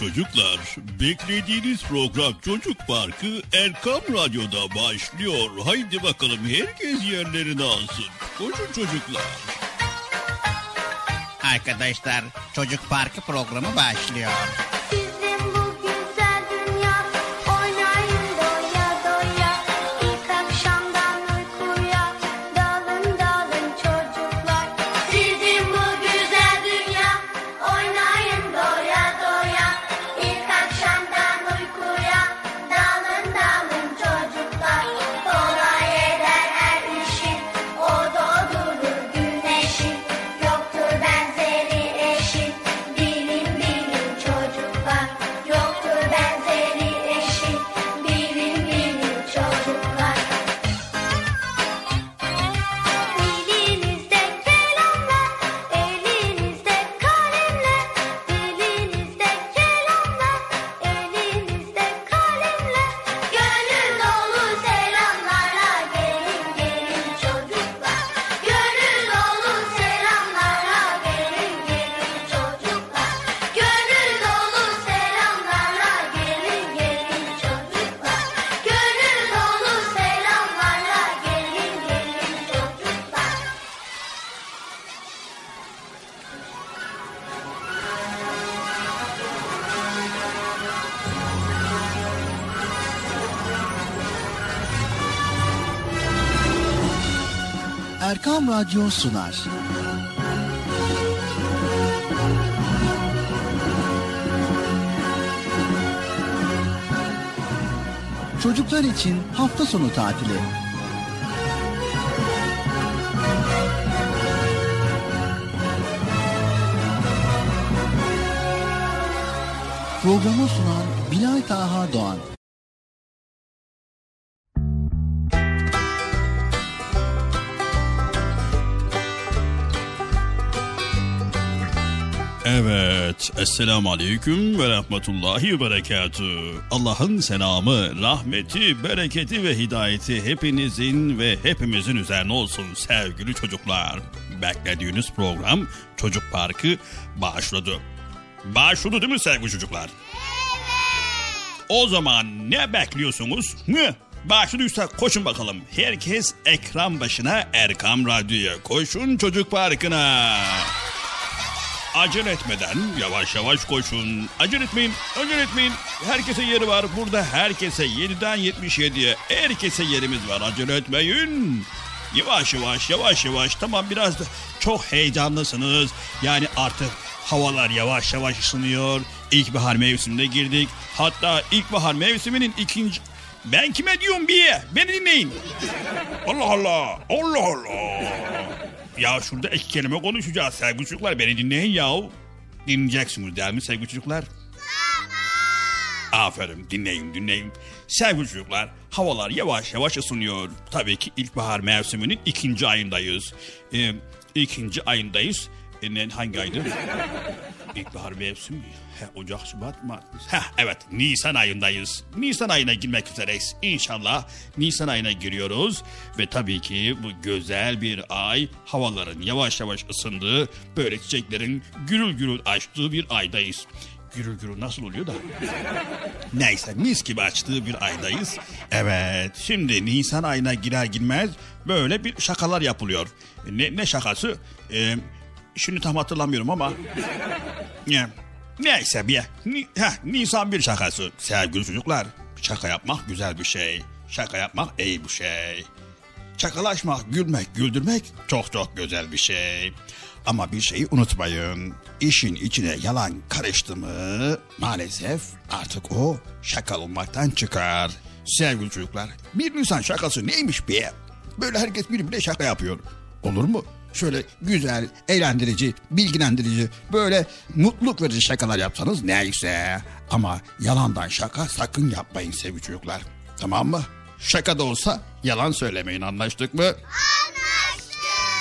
Çocuklar, beklediğiniz program Çocuk Parkı Erkam Radyo'da başlıyor. Haydi bakalım herkes yerlerini alsın. Koşun çocuklar. Arkadaşlar Çocuk Parkı programı başlıyor. Erkam Radyo sunar. Çocuklar için hafta sonu tatili. Programı sunan Bilal Taha Doğan. Esselamu Aleyküm ve Rahmetullahi ve Berekatü. Allah'ın selamı, rahmeti, bereketi ve hidayeti hepinizin ve hepimizin üzerine olsun sevgili çocuklar. Beklediğiniz program Çocuk Parkı başladı. Başladı değil mi sevgili çocuklar? Evet. O zaman ne bekliyorsunuz? Ne? Başladıysa koşun bakalım. Herkes ekran başına Erkam Radyo'ya koşun Çocuk Parkı'na. Acele etmeden yavaş yavaş koşun. Acele etmeyin, acele etmeyin. Herkese yeri var. Burada herkese 7'den 77'ye herkese yerimiz var. Acele etmeyin. Yavaş yavaş yavaş yavaş tamam biraz da çok heyecanlısınız. Yani artık havalar yavaş yavaş ısınıyor. İlkbahar mevsimine girdik. Hatta ilkbahar mevsiminin ikinci... Ben kime diyorum bir? Beni dinleyin. Allah Allah. Allah Allah. Ya şurada iki kelime konuşacağız sevgili çocuklar. Beni dinleyin yahu. Dinleyeceksiniz değil mi sevgili çocuklar? Aferin dinleyin dinleyin. Sevgili çocuklar havalar yavaş yavaş ısınıyor. Tabii ki ilkbahar mevsiminin ikinci ayındayız. Ee, ikinci ayındayız. E, ne, hangi aydı? İlkbahar mevsimi. He, Ocak, Şubat, Mart. Heh, evet Nisan ayındayız. Nisan ayına girmek üzereyiz. İnşallah Nisan ayına giriyoruz. Ve tabii ki bu güzel bir ay havaların yavaş yavaş ısındığı, böyle çiçeklerin gürül gürül açtığı bir aydayız. Gürül gürül nasıl oluyor da? Neyse mis gibi açtığı bir aydayız. Evet şimdi Nisan ayına girer girmez böyle bir şakalar yapılıyor. Ne, ne şakası? Ee, şimdi tam hatırlamıyorum ama... Ne? Neyse bir. Ni, heh, Nisan bir şakası. Sevgili çocuklar şaka yapmak güzel bir şey. Şaka yapmak iyi bir şey. Şakalaşmak, gülmek, güldürmek çok çok güzel bir şey. Ama bir şeyi unutmayın. İşin içine yalan karıştı mı maalesef artık o şaka olmaktan çıkar. Sevgili çocuklar bir Nisan şakası neymiş be? Böyle herkes birbirine şaka yapıyor. Olur mu? Şöyle güzel, eğlendirici, bilgilendirici, böyle mutluluk verici şakalar yapsanız neyse. Ama yalandan şaka sakın yapmayın sevgili çocuklar. Tamam mı? Şaka da olsa yalan söylemeyin anlaştık mı? Anlaştık.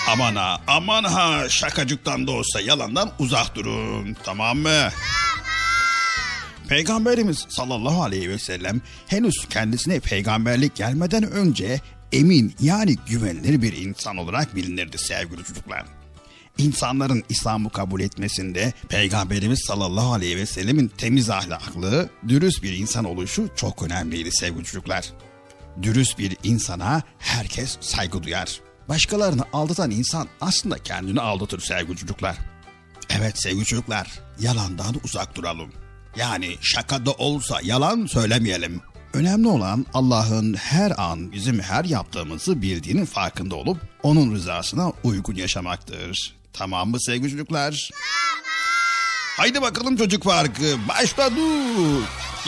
Aman ha aman ha şakacıktan da olsa yalandan uzak durun tamam mı? Tamam. Peygamberimiz sallallahu aleyhi ve sellem henüz kendisine peygamberlik gelmeden önce emin yani güvenilir bir insan olarak bilinirdi sevgili çocuklar. insanların İslam'ı kabul etmesinde Peygamberimiz sallallahu aleyhi ve sellemin temiz ahlaklı, dürüst bir insan oluşu çok önemliydi sevgili çocuklar. Dürüst bir insana herkes saygı duyar. Başkalarını aldatan insan aslında kendini aldatır sevgili çocuklar. Evet sevgili çocuklar, yalandan uzak duralım. Yani şakada olsa yalan söylemeyelim. Önemli olan Allah'ın her an bizim her yaptığımızı bildiğinin farkında olup onun rızasına uygun yaşamaktır. Tamam mı sevgili çocuklar? Tamam. Haydi bakalım çocuk farkı başladı.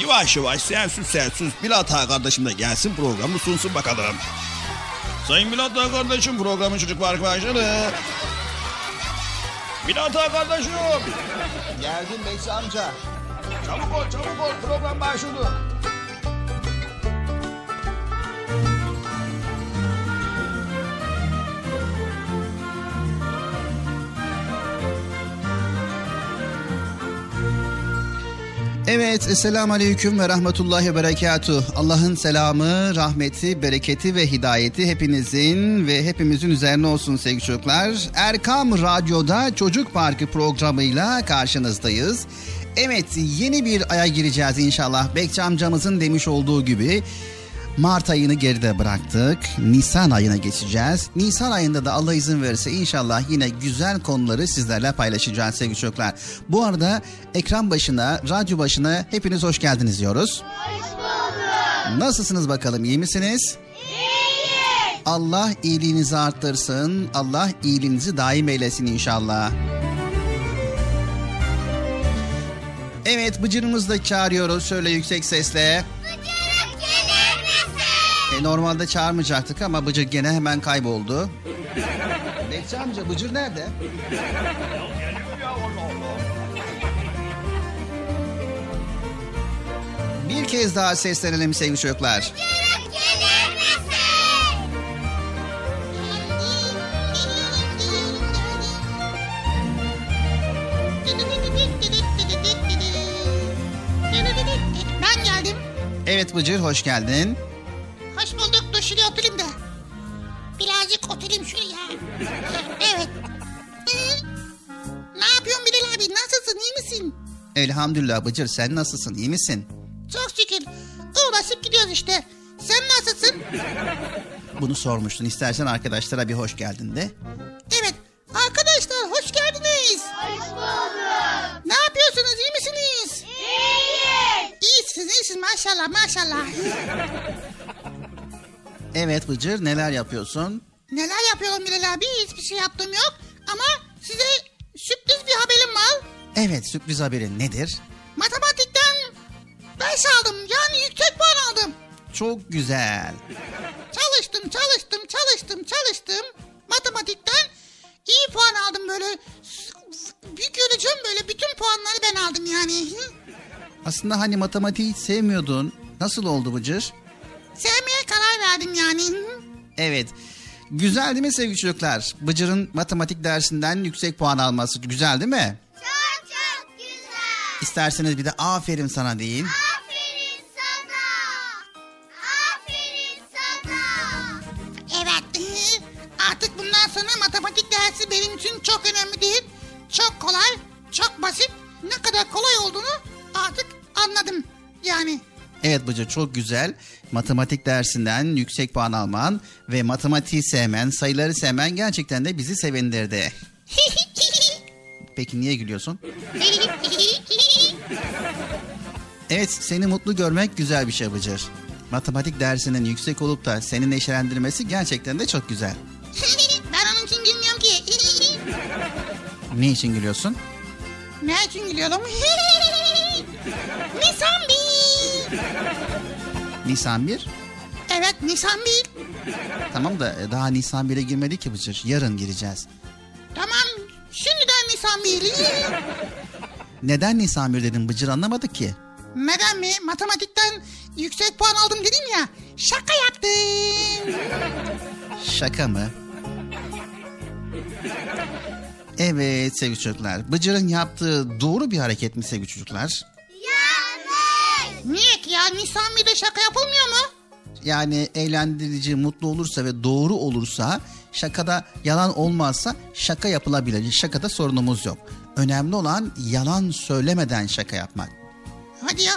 Yavaş yavaş sensiz sensiz Bilata kardeşim de gelsin programı sunsun bakalım. Sayın Bilata kardeşim programın çocuk farkı başladı. Bilata kardeşim. Geldim Bekçi amca. Çabuk ol çabuk ol program başladı. Evet, Esselamu Aleyküm ve Rahmetullahi ve Berekatuh. Allah'ın selamı, rahmeti, bereketi ve hidayeti hepinizin ve hepimizin üzerine olsun sevgili çocuklar. Erkam Radyo'da Çocuk Parkı programıyla karşınızdayız. Evet, yeni bir aya gireceğiz inşallah. Bekçi amcamızın demiş olduğu gibi Mart ayını geride bıraktık. Nisan ayına geçeceğiz. Nisan ayında da Allah izin verirse inşallah yine güzel konuları sizlerle paylaşacağız sevgili çocuklar. Bu arada ekran başına, radyo başına hepiniz hoş geldiniz diyoruz. Hoş bulduk. Nasılsınız bakalım iyi misiniz? İyiyiz. Allah iyiliğinizi arttırsın. Allah iyiliğinizi daim eylesin inşallah. Evet bıcırımızı da çağırıyoruz şöyle yüksek sesle. E, normalde çağırmayacaktık ama Bıcır gene hemen kayboldu. Bekçi amca Bıcır nerede? Bir kez daha seslenelim sevgili çocuklar. Ben geldim. Evet Bıcır hoş geldin. Hoş bulduk. Dur şuraya oturayım da. Birazcık oturayım şuraya. Evet. Hı? Ne yapıyorsun Bilal abi? Nasılsın? İyi misin? Elhamdülillah Bıcır sen nasılsın iyi misin? Çok şükür. Uğraşıp gidiyoruz işte. Sen nasılsın? Bunu sormuştun istersen arkadaşlara bir hoş geldin de. Evet. Arkadaşlar hoş geldiniz. Hoş bulduk. Ne yapıyorsunuz? İyi misiniz? İyiyiz. İyisiniz, iyisiniz. Maşallah, maşallah. Evet Bıcır neler yapıyorsun? Neler yapıyorum Bilal abi? Hiçbir şey yaptığım yok. Ama size sürpriz bir haberim var. Evet sürpriz haberin nedir? Matematikten 5 aldım. Yani yüksek puan aldım. Çok güzel. Çalıştım, çalıştım, çalıştım, çalıştım. Matematikten iyi puan aldım böyle. Büyük öleceğim böyle. Bütün puanları ben aldım yani. Aslında hani matematiği hiç sevmiyordun. Nasıl oldu Bıcır? Sevmeye karar verdim yani. Evet. Güzel değil mi sevgili çocuklar? Bıcır'ın matematik dersinden yüksek puan alması güzel değil mi? Çok çok güzel. İsterseniz bir de aferin sana deyin. Aferin sana. Aferin sana. Evet. Artık bundan sonra matematik dersi benim için çok önemli değil. Çok kolay, çok basit. Ne kadar kolay olduğunu artık anladım. Yani Evet Bıcır çok güzel. Matematik dersinden yüksek puan alman ve matematiği sevmen, sayıları sevmen gerçekten de bizi sevindirdi. Peki niye gülüyorsun? Evet seni mutlu görmek güzel bir şey Bıcır. Matematik dersinin yüksek olup da seni neşelendirmesi gerçekten de çok güzel. ben onun için gülmüyorum ki. Ne için gülüyorsun? ne için gülüyorum? Nisan 1. Nisan 1. Evet Nisan 1. Tamam da e, daha Nisan 1'e girmedik ki Bıcır. Yarın gireceğiz. Tamam şimdiden Nisan 1. Neden Nisan 1 dedim Bıcır anlamadık ki. Neden mi? Matematikten yüksek puan aldım dedim ya. Şaka yaptım. Şaka mı? Evet sevgili çocuklar. Bıcır'ın yaptığı doğru bir hareket mi sevgili çocuklar? Yanlış. Niye ki ya? Nisan 1'de şaka yapılmıyor mu? Yani eğlendirici, mutlu olursa ve doğru olursa Şakada yalan olmazsa şaka yapılabilir. Şakada sorunumuz yok. Önemli olan yalan söylemeden şaka yapmak. Hadi ya.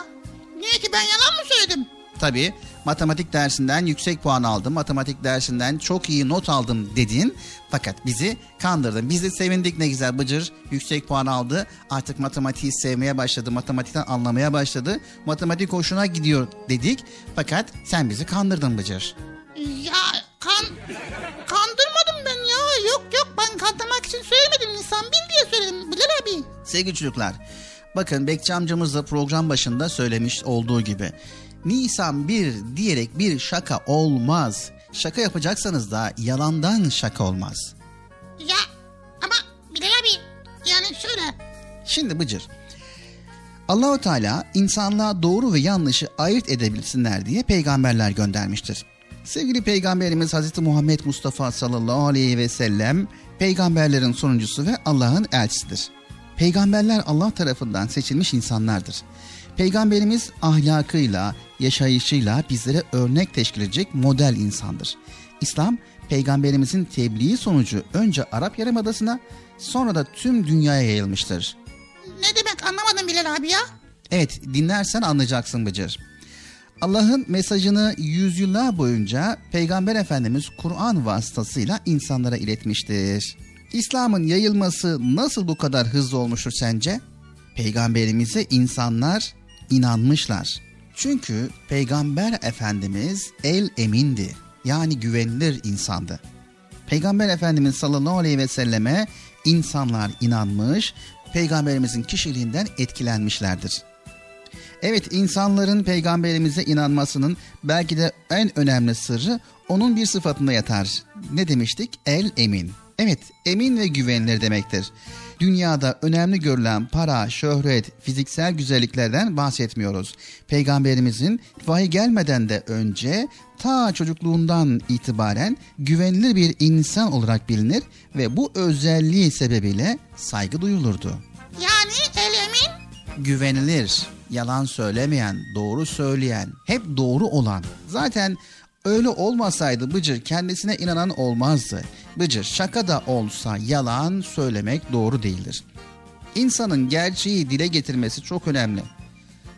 Niye ki ben yalan mı söyledim? Tabii matematik dersinden yüksek puan aldım, matematik dersinden çok iyi not aldım dedin. Fakat bizi kandırdın. Biz de sevindik ne güzel Bıcır yüksek puan aldı. Artık matematiği sevmeye başladı, matematikten anlamaya başladı. Matematik hoşuna gidiyor dedik. Fakat sen bizi kandırdın Bıcır. Ya kan kandırmadım ben ya. Yok yok ben kandırmak için söylemedim. İnsan bil diye söyledim. Bilal abi. Sevgili çocuklar, bakın Bekçi amcamız da program başında söylemiş olduğu gibi. Nisan 1 diyerek bir şaka olmaz. Şaka yapacaksanız da yalandan şaka olmaz. Ya ama Bilal abi yani şöyle. Şimdi Bıcır, Allahu Teala insanlığa doğru ve yanlışı ayırt edebilsinler diye peygamberler göndermiştir. Sevgili peygamberimiz Hazreti Muhammed Mustafa sallallahu aleyhi ve sellem peygamberlerin sonuncusu ve Allah'ın elçisidir. Peygamberler Allah tarafından seçilmiş insanlardır. Peygamberimiz ahlakıyla, yaşayışıyla bizlere örnek teşkil edecek model insandır. İslam, peygamberimizin tebliği sonucu önce Arap Yarımadası'na sonra da tüm dünyaya yayılmıştır. Ne demek anlamadım Bilal abi ya. Evet dinlersen anlayacaksın Bıcır. Allah'ın mesajını yüzyıllar boyunca Peygamber Efendimiz Kur'an vasıtasıyla insanlara iletmiştir. İslam'ın yayılması nasıl bu kadar hızlı olmuştur sence? Peygamberimize insanlar inanmışlar. Çünkü Peygamber Efendimiz el emindi. Yani güvenilir insandı. Peygamber Efendimiz sallallahu aleyhi ve selleme insanlar inanmış, peygamberimizin kişiliğinden etkilenmişlerdir. Evet insanların peygamberimize inanmasının belki de en önemli sırrı onun bir sıfatında yatar. Ne demiştik? El emin. Evet emin ve güvenilir demektir. Dünyada önemli görülen para, şöhret, fiziksel güzelliklerden bahsetmiyoruz. Peygamberimizin vahiy gelmeden de önce ta çocukluğundan itibaren güvenilir bir insan olarak bilinir ve bu özelliği sebebiyle saygı duyulurdu. Yani el emin. Güvenilir, yalan söylemeyen, doğru söyleyen, hep doğru olan. Zaten öyle olmasaydı Bıcır kendisine inanan olmazdı. Bıcır şaka da olsa yalan söylemek doğru değildir. İnsanın gerçeği dile getirmesi çok önemli.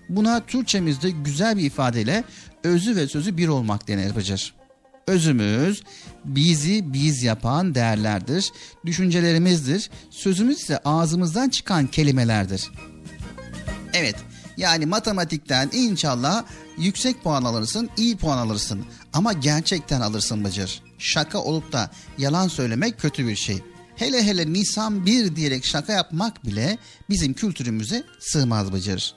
Buna Türkçemizde güzel bir ifadeyle özü ve sözü bir olmak denir Bıcır. Özümüz bizi biz yapan değerlerdir, düşüncelerimizdir. Sözümüz ise ağzımızdan çıkan kelimelerdir. Evet, yani matematikten inşallah yüksek puan alırsın, iyi puan alırsın. Ama gerçekten alırsın Bıcır. Şaka olup da yalan söylemek kötü bir şey. Hele hele Nisan 1 diyerek şaka yapmak bile bizim kültürümüze sığmaz Bıcır.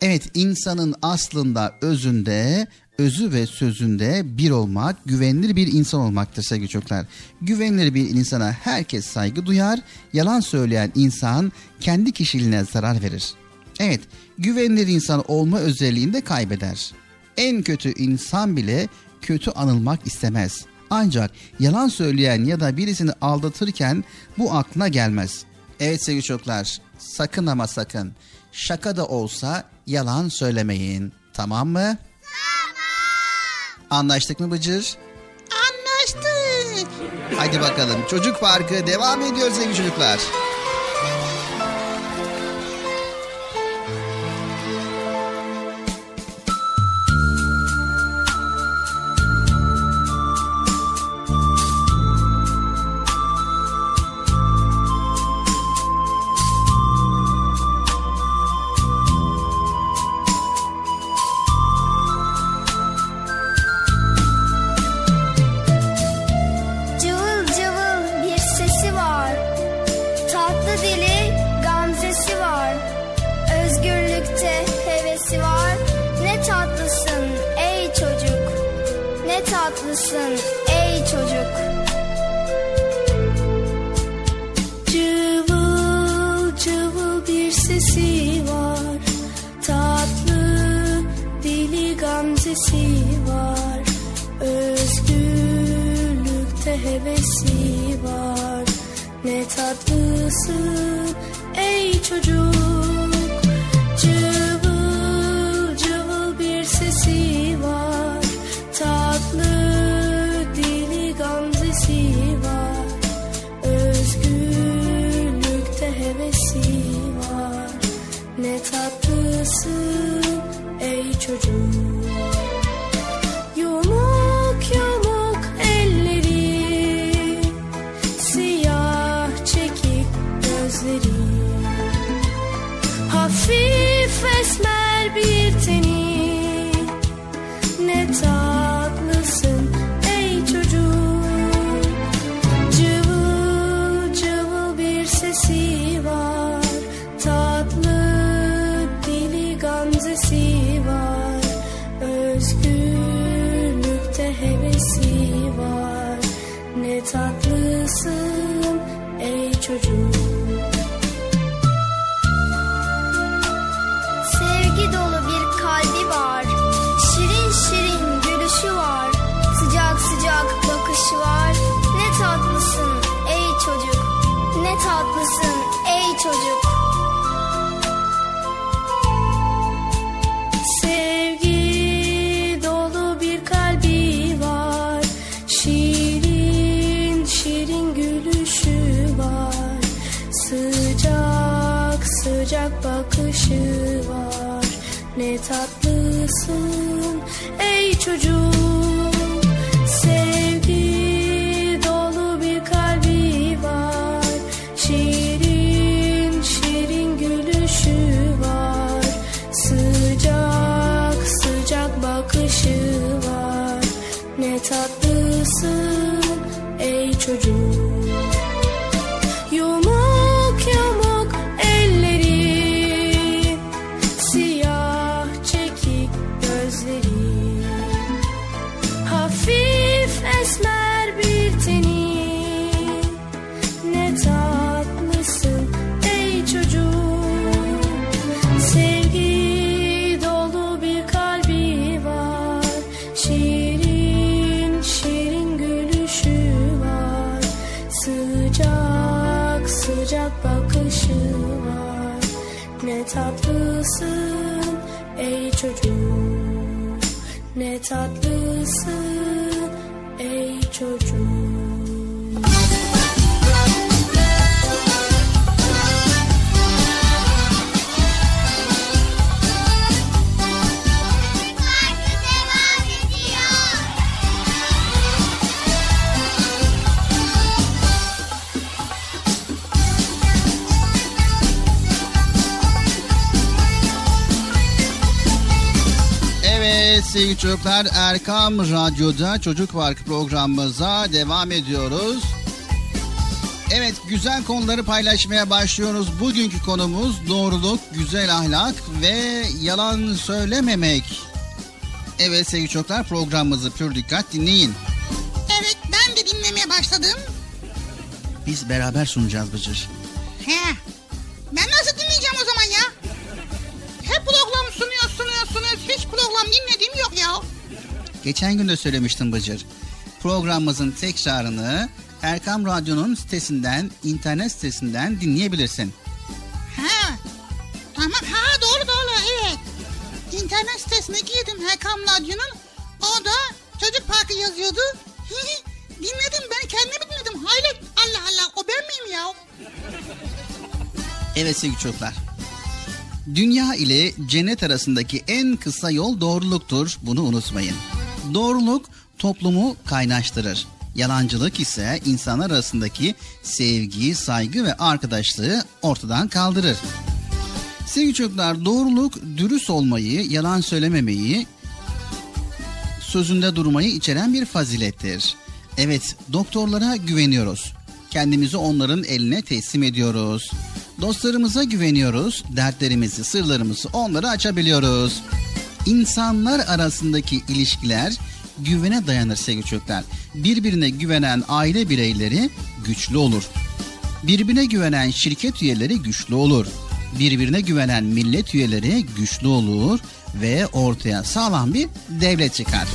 Evet insanın aslında özünde, özü ve sözünde bir olmak, güvenilir bir insan olmaktır sevgili çocuklar. Güvenilir bir insana herkes saygı duyar, yalan söyleyen insan kendi kişiliğine zarar verir. Evet, güvenilir insan olma özelliğini de kaybeder. En kötü insan bile kötü anılmak istemez. Ancak yalan söyleyen ya da birisini aldatırken bu aklına gelmez. Evet sevgili çocuklar, sakın ama sakın şaka da olsa yalan söylemeyin. Tamam mı? Tamam. Anlaştık mı Bıcır? Anlaştık. Hadi bakalım çocuk parkı devam ediyor sevgili çocuklar. Tatlısın ey çocuk sevgili çocuklar Erkam Radyo'da Çocuk Park programımıza devam ediyoruz. Evet güzel konuları paylaşmaya başlıyoruz. Bugünkü konumuz doğruluk, güzel ahlak ve yalan söylememek. Evet sevgili çocuklar programımızı pür dikkat dinleyin. Evet ben de dinlemeye başladım. Biz beraber sunacağız Bıcır. He. Geçen gün de söylemiştim Bıcır. Programımızın tekrarını Erkam Radyo'nun sitesinden, internet sitesinden dinleyebilirsin. Ha. Tamam ha doğru doğru evet. İnternet sitesine girdim Hakan Radyo'nun. Orada çocuk parkı yazıyordu. dinledim ben kendimi dinledim. Hayret Allah Allah o ben miyim ya? Evet sevgili çocuklar. Dünya ile cennet arasındaki en kısa yol doğruluktur. Bunu unutmayın. Doğruluk toplumu kaynaştırır. Yalancılık ise insanlar arasındaki sevgi, saygı ve arkadaşlığı ortadan kaldırır. Sevgili çocuklar doğruluk dürüst olmayı, yalan söylememeyi, sözünde durmayı içeren bir fazilettir. Evet, doktorlara güveniyoruz. Kendimizi onların eline teslim ediyoruz. Dostlarımıza güveniyoruz. Dertlerimizi, sırlarımızı onlara açabiliyoruz. İnsanlar arasındaki ilişkiler güvene dayanır sevgili çocuklar. Birbirine güvenen aile bireyleri güçlü olur. Birbirine güvenen şirket üyeleri güçlü olur. Birbirine güvenen millet üyeleri güçlü olur ve ortaya sağlam bir devlet çıkar.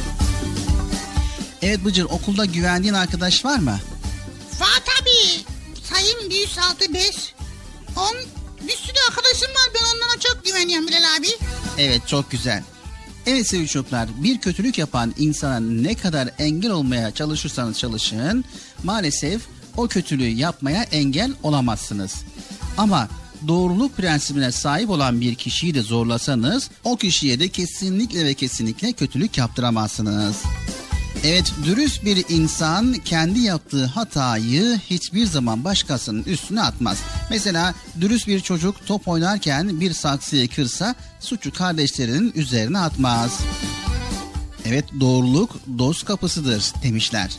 Evet Bıcır okulda güvendiğin arkadaş var mı? Var tabii. Sayın 165. On, bir sürü arkadaşım var. Ben onlara çok güveniyorum Bilal abi. Evet çok güzel. Evet sevgili çocuklar bir kötülük yapan insana ne kadar engel olmaya çalışırsanız çalışın maalesef o kötülüğü yapmaya engel olamazsınız. Ama doğruluk prensibine sahip olan bir kişiyi de zorlasanız o kişiye de kesinlikle ve kesinlikle kötülük yaptıramazsınız. Evet dürüst bir insan kendi yaptığı hatayı hiçbir zaman başkasının üstüne atmaz. Mesela dürüst bir çocuk top oynarken bir saksıyı kırsa suçu kardeşlerinin üzerine atmaz. Evet doğruluk dost kapısıdır demişler.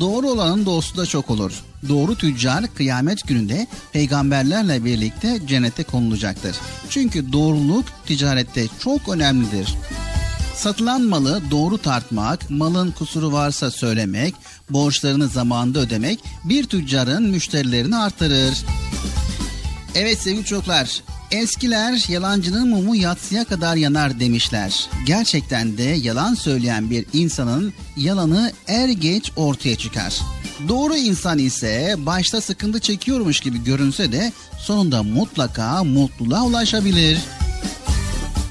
Doğru olanın dostu da çok olur. Doğru tüccar kıyamet gününde peygamberlerle birlikte cennete konulacaktır. Çünkü doğruluk ticarette çok önemlidir. Satılan malı doğru tartmak, malın kusuru varsa söylemek, borçlarını zamanında ödemek bir tüccarın müşterilerini artırır. Evet sevgili çocuklar, eskiler yalancının mumu yatsıya kadar yanar demişler. Gerçekten de yalan söyleyen bir insanın yalanı er geç ortaya çıkar. Doğru insan ise başta sıkıntı çekiyormuş gibi görünse de sonunda mutlaka mutluluğa ulaşabilir.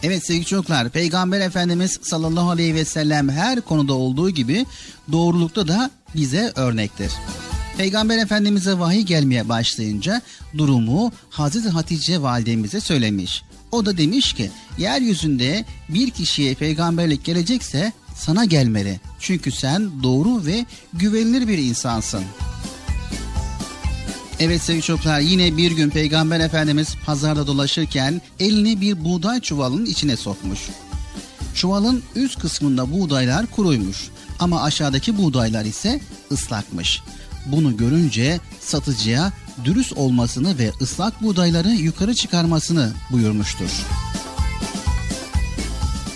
Evet sevgili çocuklar Peygamber Efendimiz sallallahu aleyhi ve sellem her konuda olduğu gibi doğrulukta da bize örnektir. Peygamber Efendimiz'e vahiy gelmeye başlayınca durumu Hazreti Hatice validemize söylemiş. O da demiş ki yeryüzünde bir kişiye peygamberlik gelecekse sana gelmeli. Çünkü sen doğru ve güvenilir bir insansın. Evet sevgili çocuklar yine bir gün Peygamber Efendimiz pazarda dolaşırken elini bir buğday çuvalının içine sokmuş. Çuvalın üst kısmında buğdaylar kuruymuş ama aşağıdaki buğdaylar ise ıslakmış. Bunu görünce satıcıya dürüst olmasını ve ıslak buğdayları yukarı çıkarmasını buyurmuştur.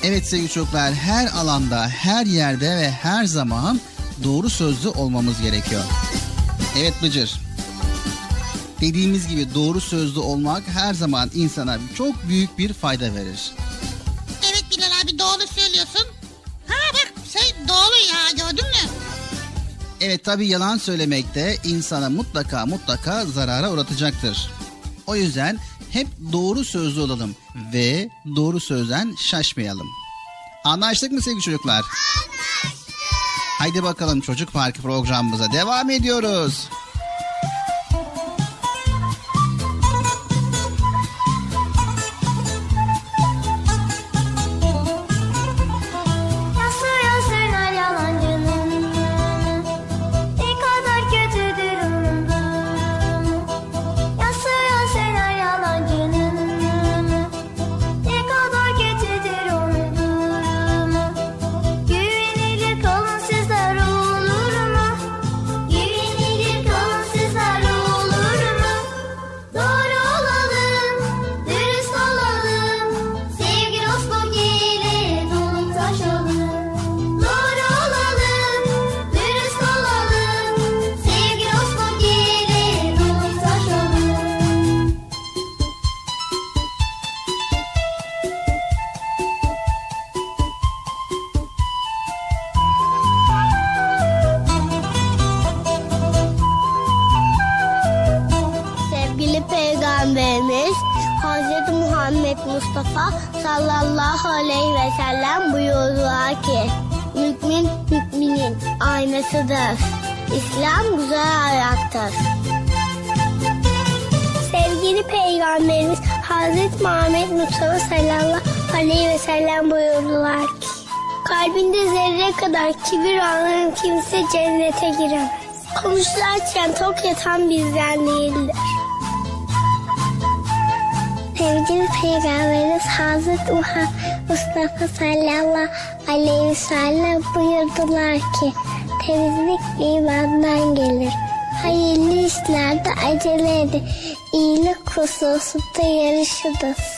Evet sevgili çocuklar her alanda, her yerde ve her zaman doğru sözlü olmamız gerekiyor. Evet Bıcır. Dediğimiz gibi doğru sözlü olmak her zaman insana çok büyük bir fayda verir. Evet Bilal abi doğru söylüyorsun. Ha bak şey doğru ya gördün mü? Evet tabi yalan söylemek de insana mutlaka mutlaka zarara uğratacaktır. O yüzden hep doğru sözlü olalım ve doğru sözden şaşmayalım. Anlaştık mı sevgili çocuklar? Anlaştık. Haydi bakalım çocuk parkı programımıza devam ediyoruz. Konuşlarken tok yatan bizden değildir. Sevgili Peygamberimiz Hazreti Mustafa sallallahu aleyhi ve sellem buyurdular ki temizlik imandan gelir. Hayırlı işlerde acele edin. İyilik hususunda yarışınız.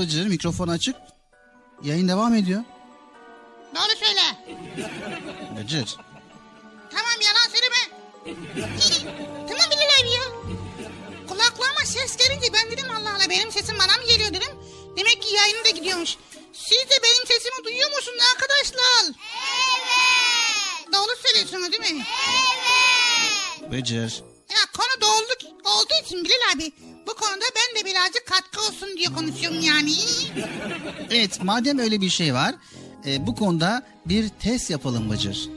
Evet Bıcır mikrofon açık. Yayın devam ediyor. Doğru söyle. Bıcır. Tamam yalan söyleme. tamam Bilal abi ya. Kulaklarıma ses gelince ben dedim Allah Allah benim sesim bana mı geliyor dedim. Demek ki yayını da gidiyormuş. Siz de benim sesimi duyuyor musunuz arkadaşlar? Evet. Doğru söylüyorsunuz değil mi? Bıcır. İçin Bilal abi bu konuda ben de birazcık katkı olsun diye konuşuyorum yani. Evet madem öyle bir şey var. e, bu konuda bir test yapalım Bıcır.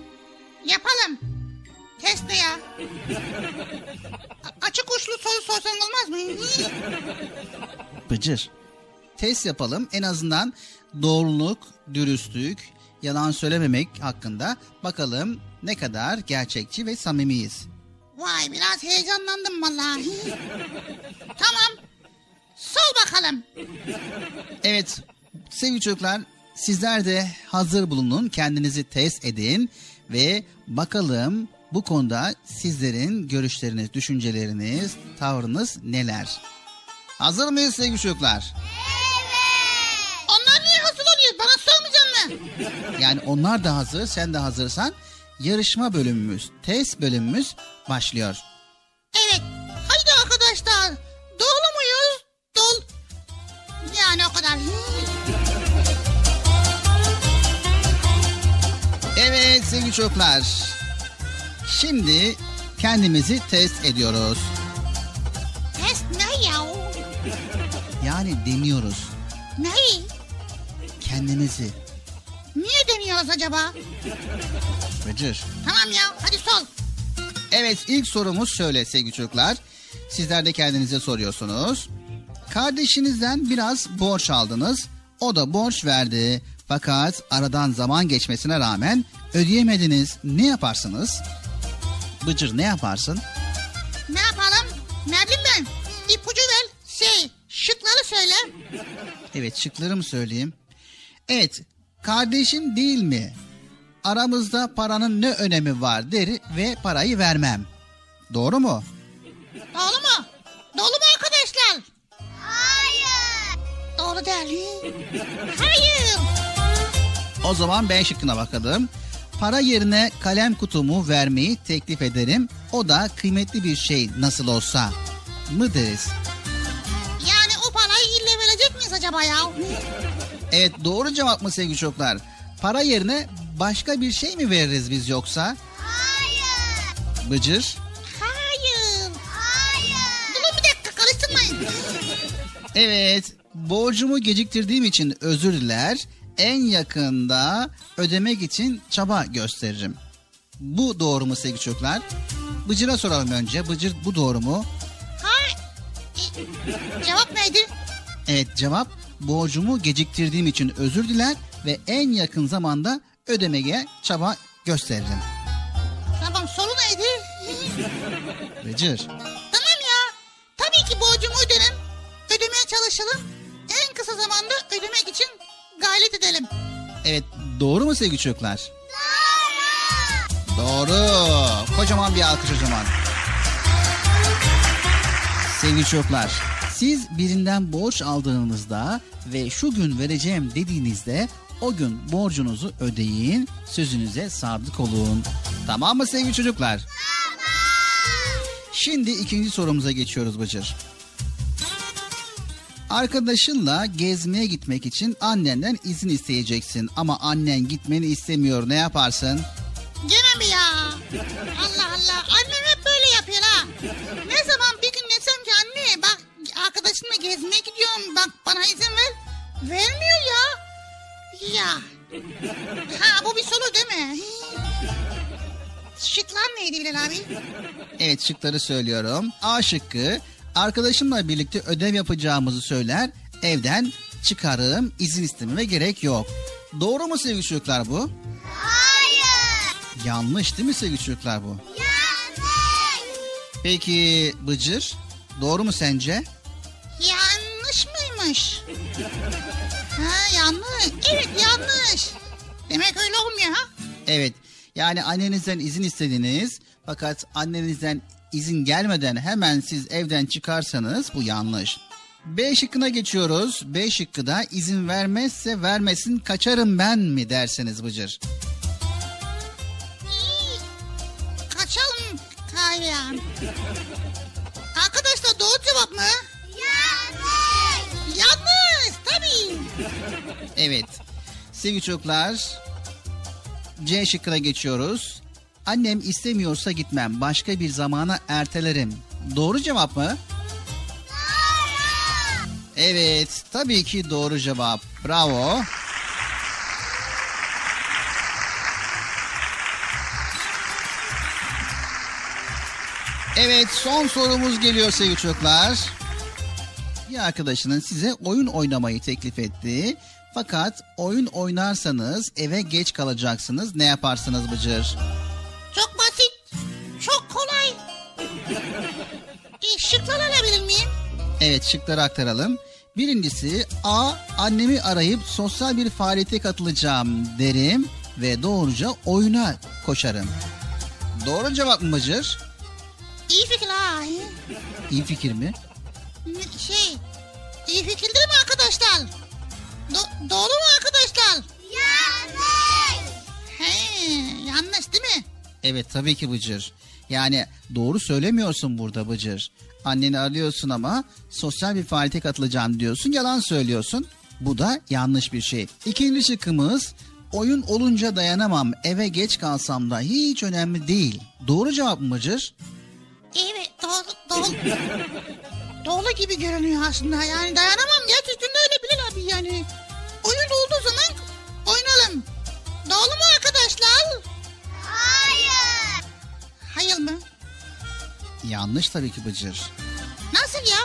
Yapalım. Test ne ya? A- açık uçlu soru sorsan olmaz mı? Bıcır. Test yapalım en azından doğruluk, dürüstlük, yalan söylememek hakkında bakalım ne kadar gerçekçi ve samimiyiz. Vay biraz heyecanlandım vallahi. tamam. Sol bakalım. Evet sevgili çocuklar sizler de hazır bulunun kendinizi test edin ve bakalım bu konuda sizlerin görüşleriniz, düşünceleriniz, tavrınız neler? Hazır mıyız sevgili çocuklar? Onlar niye hazır oluyor? Bana sormayacak mı? Yani onlar da hazır, sen de hazırsan yarışma bölümümüz, test bölümümüz başlıyor. Evet. Haydi arkadaşlar. Doğru muyuz? Dol. Yani o kadar. Evet sevgili çocuklar. Şimdi kendimizi test ediyoruz. Test ne ya? Yani deniyoruz Ne? kendimizi. Niye deniyoruz acaba? Bıcır. Tamam ya hadi sol. Evet ilk sorumuz şöyle sevgili çocuklar. Sizler de kendinize soruyorsunuz. Kardeşinizden biraz borç aldınız. O da borç verdi. Fakat aradan zaman geçmesine rağmen ödeyemediniz. Ne yaparsınız? Bıcır ne yaparsın? Ne yapalım? Ne bileyim ben. İpucu ver. Şey şıkları söyle. Evet şıkları mı söyleyeyim? Evet kardeşim değil mi? Aramızda paranın ne önemi var der ve parayı vermem. Doğru mu? Doğru mu? Doğru mu arkadaşlar? Hayır. Doğru değil. Hayır. O zaman B şıkkına bakalım. Para yerine kalem kutumu vermeyi teklif ederim. O da kıymetli bir şey nasıl olsa mı deriz? Yani o parayı ille verecek miyiz acaba ya? Evet doğru cevap mı sevgili çocuklar? Para yerine başka bir şey mi veririz biz yoksa? Hayır. Bıcır. Hayır. Hayır. Durun bir dakika karıştırmayın. Evet borcumu geciktirdiğim için özür diler. En yakında ödemek için çaba gösteririm. Bu doğru mu sevgili çocuklar? Bıcır'a soralım önce. Bıcır bu doğru mu? Hayır. E, cevap neydi? Evet cevap borcumu geciktirdiğim için özür diler ve en yakın zamanda ödemeye çaba gösteririm. Tamam soru neydi? Bıcır. Tamam ya. Tabii ki borcumu öderim. Ödemeye çalışalım. En kısa zamanda ödemek için gayret edelim. Evet doğru mu sevgili çocuklar? Doğru. Doğru. Kocaman bir alkış o zaman. Sevgili çocuklar, siz birinden borç aldığınızda ve şu gün vereceğim dediğinizde o gün borcunuzu ödeyin, sözünüze sadık olun. Tamam mı sevgili çocuklar? Şimdi ikinci sorumuza geçiyoruz Bıcır. Arkadaşınla gezmeye gitmek için annenden izin isteyeceksin ama annen gitmeni istemiyor ne yaparsın? Gene mi ya? Allah Allah. Annem hep böyle yapıyor ha. Ne zaman bir gün desem ki anne bak arkadaşımla gezmeye gidiyorum bak bana izin ver. Vermiyor ya. Ya. Ha bu bir soru değil mi? Şıklar neydi Bilal abi? Evet şıkları söylüyorum. A şıkkı arkadaşımla birlikte ödev yapacağımızı söyler evden çıkarım izin istememe gerek yok. Doğru mu sevgili çocuklar bu? Hayır. Yanlış değil mi sevgili çocuklar bu? Yanlış. Peki Bıcır doğru mu sence? Yanlış? Ha yanlış. Evet yanlış. Demek öyle olmuyor ha? Evet yani annenizden izin istediniz fakat annenizden izin gelmeden hemen siz evden çıkarsanız bu yanlış. B şıkkına geçiyoruz. B şıkkı da izin vermezse vermesin kaçarım ben mi derseniz Bıcır? Kaçalım Kayran. Arkadaşlar doğru cevap mı? Yanlış tabii. Evet. Sevgili çocuklar C şıkkına geçiyoruz. Annem istemiyorsa gitmem. Başka bir zamana ertelerim. Doğru cevap mı? Evet, tabii ki doğru cevap. Bravo. Evet, son sorumuz geliyor sevgili çocuklar. Bir arkadaşının size oyun oynamayı teklif etti. Fakat oyun oynarsanız eve geç kalacaksınız. Ne yaparsınız Bıcır? Çok basit. Çok kolay. E, şıklar alabilir miyim? Evet şıkları aktaralım. Birincisi A. Annemi arayıp sosyal bir faaliyete katılacağım derim ve doğruca oyuna koşarım. Doğru cevap mı Bıcır? İyi fikir ha. İyi fikir mi? Şey, iyi fikir değil mi arkadaşlar? Do- doğru mu arkadaşlar? Yanlış. He, yanlış değil mi? Evet tabii ki Bıcır. Yani doğru söylemiyorsun burada Bıcır. Anneni arıyorsun ama sosyal bir faaliyete katılacağım diyorsun. Yalan söylüyorsun. Bu da yanlış bir şey. İkinci şıkkımız oyun olunca dayanamam. Eve geç kalsam da hiç önemli değil. Doğru cevap mı Bıcır? Evet, doğru, doğru. doğru gibi görünüyor aslında. Yani dayanamam. Gerçekten de öyle Bilal abi yani. Oyun olduğu zaman oynayalım. Doğru mu arkadaşlar? Hayır. Hayır mı? Yanlış tabii ki Bıcır. Nasıl ya?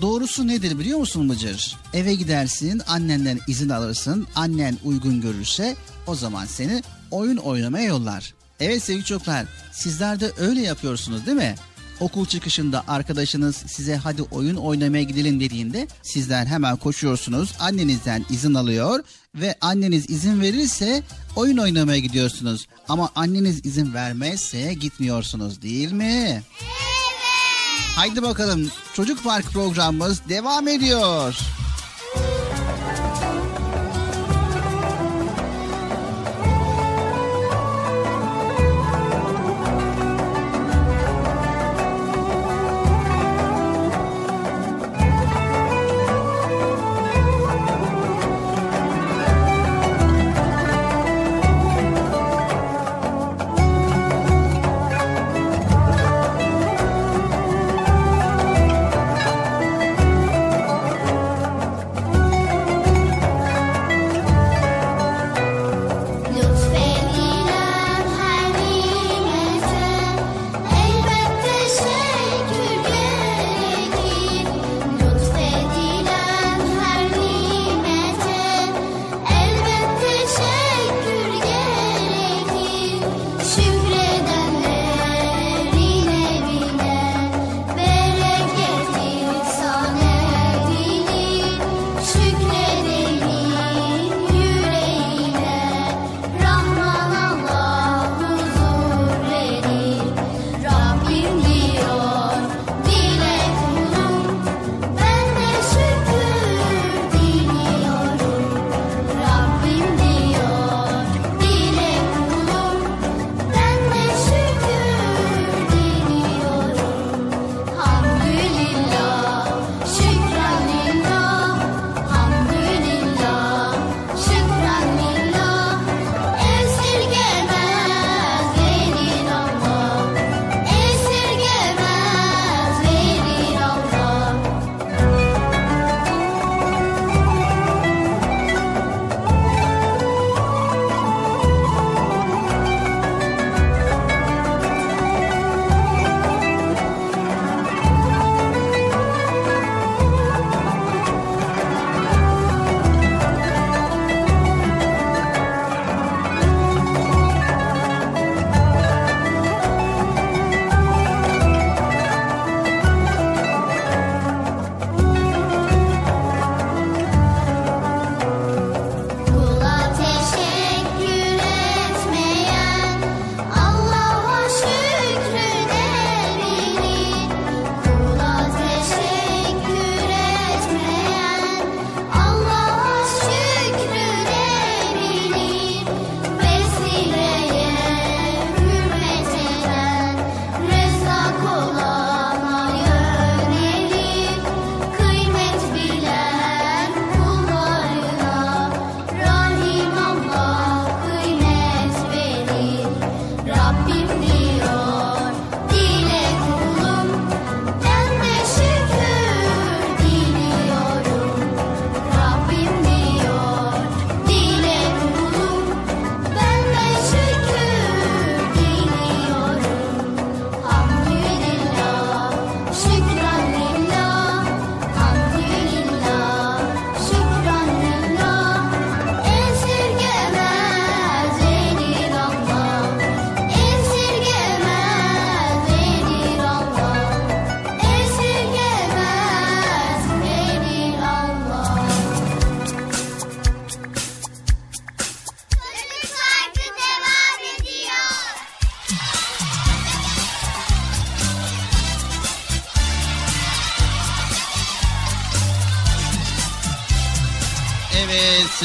Doğrusu nedir biliyor musun Bıcır? Eve gidersin, annenden izin alırsın. Annen uygun görürse o zaman seni oyun oynamaya yollar. Evet sevgili çocuklar, sizler de öyle yapıyorsunuz değil mi? Okul çıkışında arkadaşınız size hadi oyun oynamaya gidelim dediğinde sizler hemen koşuyorsunuz. Annenizden izin alıyor ve anneniz izin verirse oyun oynamaya gidiyorsunuz. Ama anneniz izin vermezse gitmiyorsunuz değil mi? Haydi bakalım Çocuk Park programımız devam ediyor.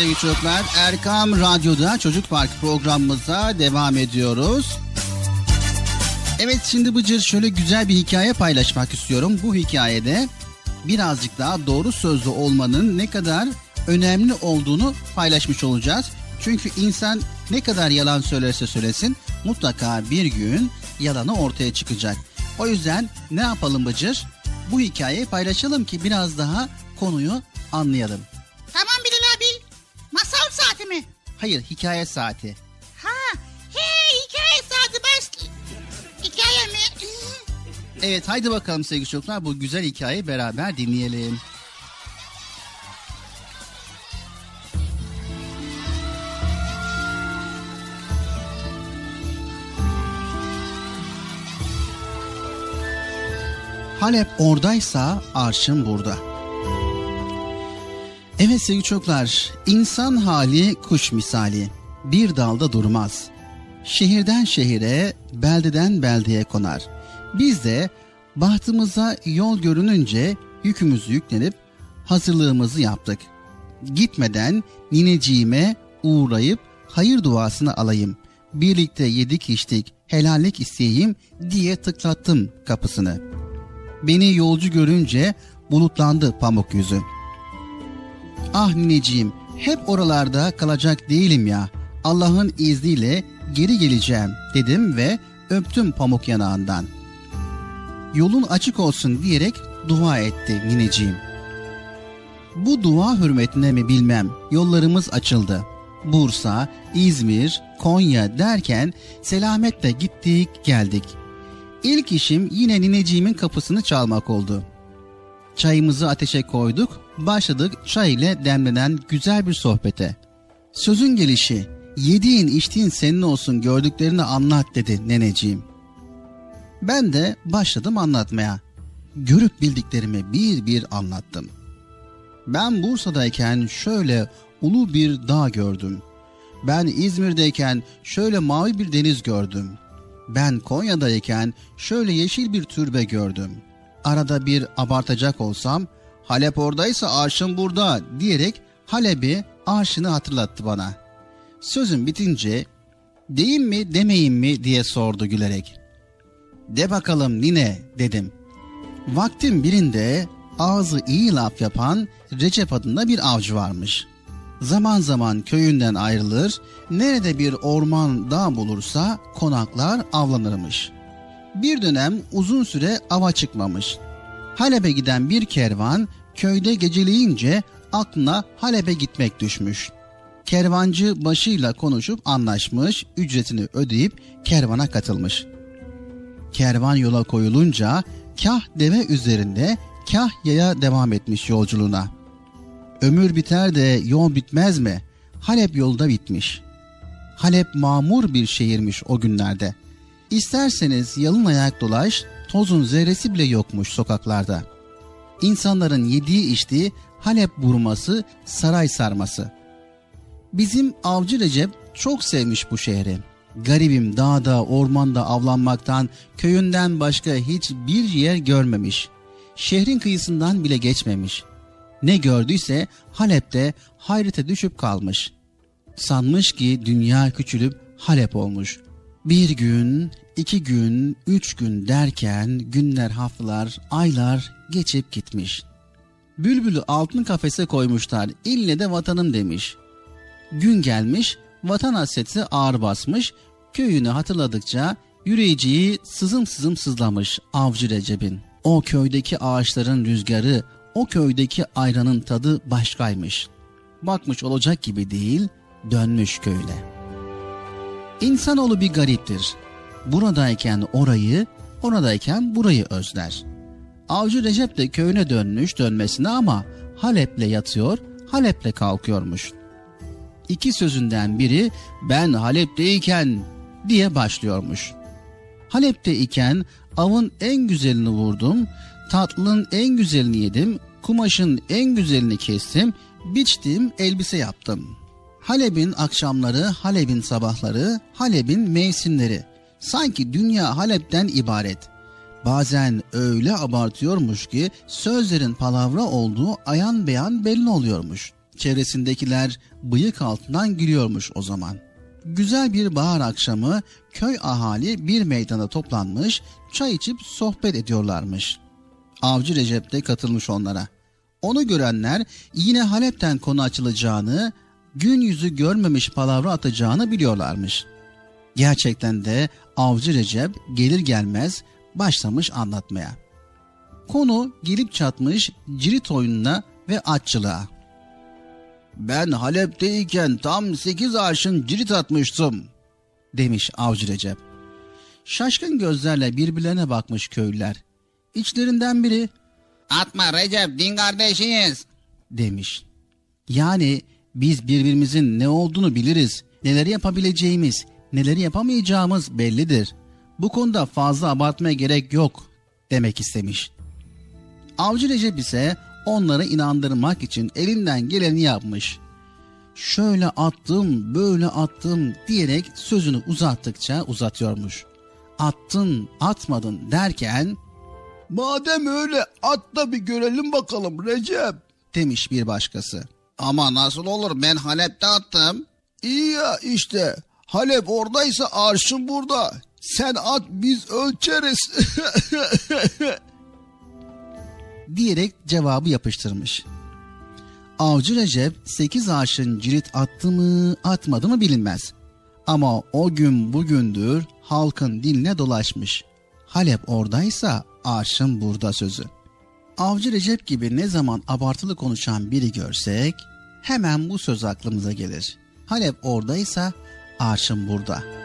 Sevgili çocuklar Erkam Radyo'da Çocuk Park programımıza devam ediyoruz. Evet şimdi Bıcır şöyle güzel bir hikaye paylaşmak istiyorum. Bu hikayede birazcık daha doğru sözlü olmanın ne kadar önemli olduğunu paylaşmış olacağız. Çünkü insan ne kadar yalan söylerse söylesin mutlaka bir gün yalanı ortaya çıkacak. O yüzden ne yapalım Bıcır? Bu hikayeyi paylaşalım ki biraz daha konuyu anlayalım. Saati mi? Hayır hikaye saati. Ha, he hikaye saati baş... Hikaye mi? Evet haydi bakalım sevgili çocuklar bu güzel hikayeyi beraber dinleyelim. Halep oradaysa arşın burada. Evet sevgili çocuklar, insan hali kuş misali. Bir dalda durmaz. Şehirden şehire, beldeden beldeye konar. Biz de bahtımıza yol görününce yükümüzü yüklenip hazırlığımızı yaptık. Gitmeden nineciğime uğrayıp hayır duasını alayım. Birlikte yedik içtik, helallik isteyeyim diye tıklattım kapısını. Beni yolcu görünce bulutlandı pamuk yüzü. Ah nineciğim hep oralarda kalacak değilim ya. Allah'ın izniyle geri geleceğim dedim ve öptüm pamuk yanağından. Yolun açık olsun diyerek dua etti nineciğim. Bu dua hürmetine mi bilmem yollarımız açıldı. Bursa, İzmir, Konya derken selametle gittik geldik. İlk işim yine nineciğimin kapısını çalmak oldu. Çayımızı ateşe koyduk, başladık çay ile demlenen güzel bir sohbete. Sözün gelişi, yediğin içtiğin senin olsun gördüklerini anlat dedi neneciğim. Ben de başladım anlatmaya. Görüp bildiklerimi bir bir anlattım. Ben Bursa'dayken şöyle ulu bir dağ gördüm. Ben İzmir'deyken şöyle mavi bir deniz gördüm. Ben Konya'dayken şöyle yeşil bir türbe gördüm. Arada bir abartacak olsam Halep oradaysa arşın burada diyerek Halep'i arşını hatırlattı bana. Sözüm bitince deyim mi demeyim mi diye sordu gülerek. De bakalım nine dedim. Vaktin birinde ağzı iyi laf yapan Recep adında bir avcı varmış. Zaman zaman köyünden ayrılır, nerede bir orman dağ bulursa konaklar avlanırmış. Bir dönem uzun süre ava çıkmamış. Halep'e giden bir kervan köyde geceleyince aklına Halep'e gitmek düşmüş. Kervancı başıyla konuşup anlaşmış, ücretini ödeyip kervana katılmış. Kervan yola koyulunca kah deve üzerinde kah yaya devam etmiş yolculuğuna. Ömür biter de yol bitmez mi? Halep yolda bitmiş. Halep mamur bir şehirmiş o günlerde. İsterseniz yalın ayak dolaş, tozun zerresi bile yokmuş sokaklarda. İnsanların yediği içtiği Halep burması, saray sarması. Bizim avcı Recep çok sevmiş bu şehri. Garibim dağda, ormanda avlanmaktan, köyünden başka hiçbir yer görmemiş. Şehrin kıyısından bile geçmemiş. Ne gördüyse Halep'te hayrete düşüp kalmış. Sanmış ki dünya küçülüp Halep olmuş. Bir gün, iki gün, üç gün derken günler, haftalar, aylar geçip gitmiş. Bülbülü altın kafese koymuşlar, ille de vatanım demiş. Gün gelmiş, vatan hasreti ağır basmış, köyünü hatırladıkça yüreğiciyi sızım sızım sızlamış avcı Recep'in. O köydeki ağaçların rüzgarı, o köydeki ayranın tadı başkaymış. Bakmış olacak gibi değil, dönmüş köyüne. İnsanoğlu bir gariptir. Buradayken orayı, oradayken burayı özler. Avcı Recep de köyüne dönmüş dönmesine ama Halep'le yatıyor, Halep'le kalkıyormuş. İki sözünden biri ben Halep'teyken diye başlıyormuş. Halep'te iken avın en güzelini vurdum, tatlının en güzelini yedim, kumaşın en güzelini kestim, biçtim, elbise yaptım. Halep'in akşamları, Halep'in sabahları, Halep'in mevsimleri. Sanki dünya Halep'ten ibaret. Bazen öyle abartıyormuş ki sözlerin palavra olduğu ayan beyan belli oluyormuş. Çevresindekiler bıyık altından gülüyormuş o zaman. Güzel bir bahar akşamı köy ahali bir meydana toplanmış, çay içip sohbet ediyorlarmış. Avcı Recep de katılmış onlara. Onu görenler yine Halep'ten konu açılacağını, gün yüzü görmemiş palavra atacağını biliyorlarmış. Gerçekten de Avcı Recep gelir gelmez başlamış anlatmaya. Konu gelip çatmış cirit oyununa ve atçılığa. Ben Halep'teyken tam sekiz arşın cirit atmıştım demiş Avcı Recep. Şaşkın gözlerle birbirlerine bakmış köylüler. İçlerinden biri Atma Recep din kardeşiyiz. demiş. Yani biz birbirimizin ne olduğunu biliriz, neleri yapabileceğimiz, neleri yapamayacağımız bellidir. Bu konuda fazla abartmaya gerek yok demek istemiş. Avcı Recep ise onları inandırmak için elinden geleni yapmış. Şöyle attım, böyle attım diyerek sözünü uzattıkça uzatıyormuş. Attın, atmadın derken Madem öyle at da bir görelim bakalım Recep. demiş bir başkası. Ama nasıl olur ben Halep'te attım. İyi ya işte Halep oradaysa arşın burada. Sen at biz ölçeriz. diyerek cevabı yapıştırmış. Avcı Recep 8 arşın cirit attı mı atmadı mı bilinmez. Ama o gün bugündür halkın diline dolaşmış. Halep oradaysa arşın burada sözü. Avcı Recep gibi ne zaman abartılı konuşan biri görsek hemen bu söz aklımıza gelir. Halep oradaysa arşın burada.''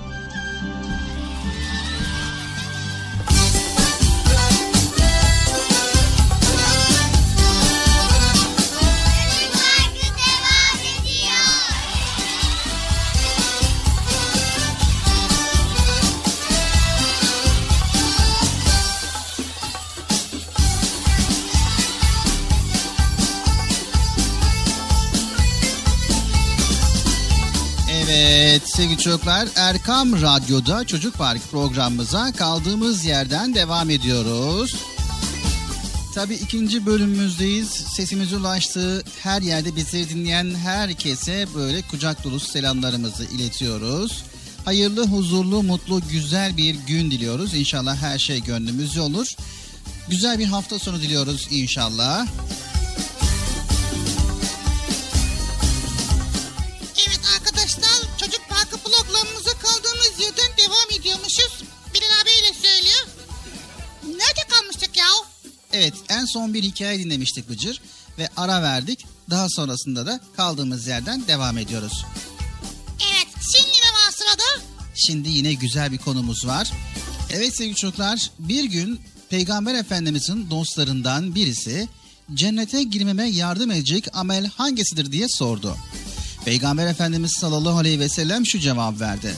çocuklar Erkam Radyo'da Çocuk Park programımıza kaldığımız yerden devam ediyoruz. Tabii ikinci bölümümüzdeyiz. Sesimiz ulaştığı her yerde bizi dinleyen herkese böyle kucak dolusu selamlarımızı iletiyoruz. Hayırlı, huzurlu, mutlu, güzel bir gün diliyoruz. İnşallah her şey gönlümüzce olur. Güzel bir hafta sonu diliyoruz inşallah. Son bir hikaye dinlemiştik Bıcır ve ara verdik. Daha sonrasında da kaldığımız yerden devam ediyoruz. Evet şimdi ne var sırada? Şimdi yine güzel bir konumuz var. Evet sevgili çocuklar bir gün Peygamber Efendimizin dostlarından birisi cennete girmeme yardım edecek amel hangisidir diye sordu. Peygamber Efendimiz sallallahu aleyhi ve sellem şu cevap verdi.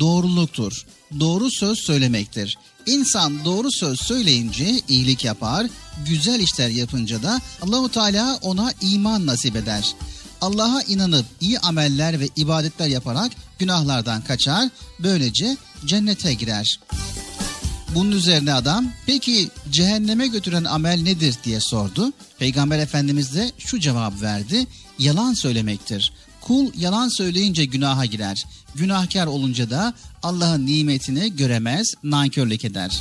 Doğruluktur. Doğru söz söylemektir. İnsan doğru söz söyleyince iyilik yapar, güzel işler yapınca da Allahu Teala ona iman nasip eder. Allah'a inanıp iyi ameller ve ibadetler yaparak günahlardan kaçar, böylece cennete girer. Bunun üzerine adam peki cehenneme götüren amel nedir diye sordu. Peygamber Efendimiz de şu cevap verdi. Yalan söylemektir. Kul yalan söyleyince günaha girer. Günahkar olunca da Allah'ın nimetini göremez, nankörlük eder.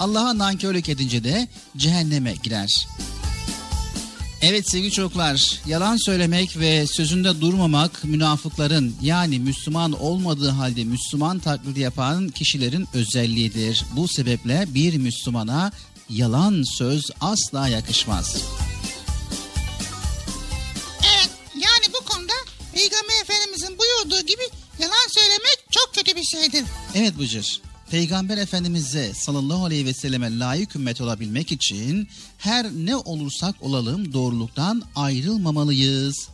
Allah'a nankörlük edince de cehenneme girer. Evet sevgili çocuklar, yalan söylemek ve sözünde durmamak münafıkların yani Müslüman olmadığı halde Müslüman taklidi yapan kişilerin özelliğidir. Bu sebeple bir Müslümana yalan söz asla yakışmaz. Peygamber Efendimizin buyurduğu gibi yalan söylemek çok kötü bir şeydir. Evet Bıcır. Peygamber Efendimiz'e sallallahu aleyhi ve selleme layık ümmet olabilmek için her ne olursak olalım doğruluktan ayrılmamalıyız.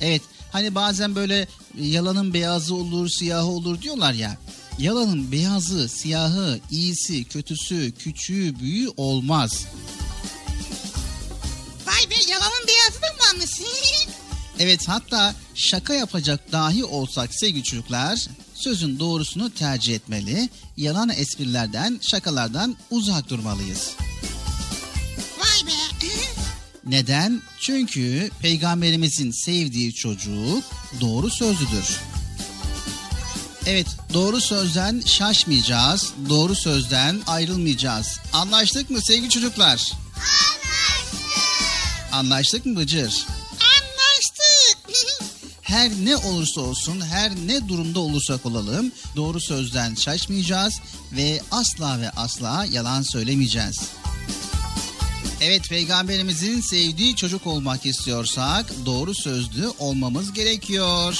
Evet hani bazen böyle yalanın beyazı olur siyahı olur diyorlar ya. Yalanın beyazı, siyahı, iyisi, kötüsü, küçüğü, büyüğü olmaz. Vay be yalanın beyazı da mı varmış? Evet hatta şaka yapacak dahi olsak sevgili çocuklar sözün doğrusunu tercih etmeli. Yalan esprilerden, şakalardan uzak durmalıyız. Vay be. Neden? Çünkü peygamberimizin sevdiği çocuk doğru sözlüdür. Evet, doğru sözden şaşmayacağız, doğru sözden ayrılmayacağız. Anlaştık mı sevgili çocuklar? Anlaştık. Anlaştık mı Bıcır? Anlaştık. Her ne olursa olsun, her ne durumda olursak olalım doğru sözden şaşmayacağız ve asla ve asla yalan söylemeyeceğiz. Evet peygamberimizin sevdiği çocuk olmak istiyorsak doğru sözlü olmamız gerekiyor.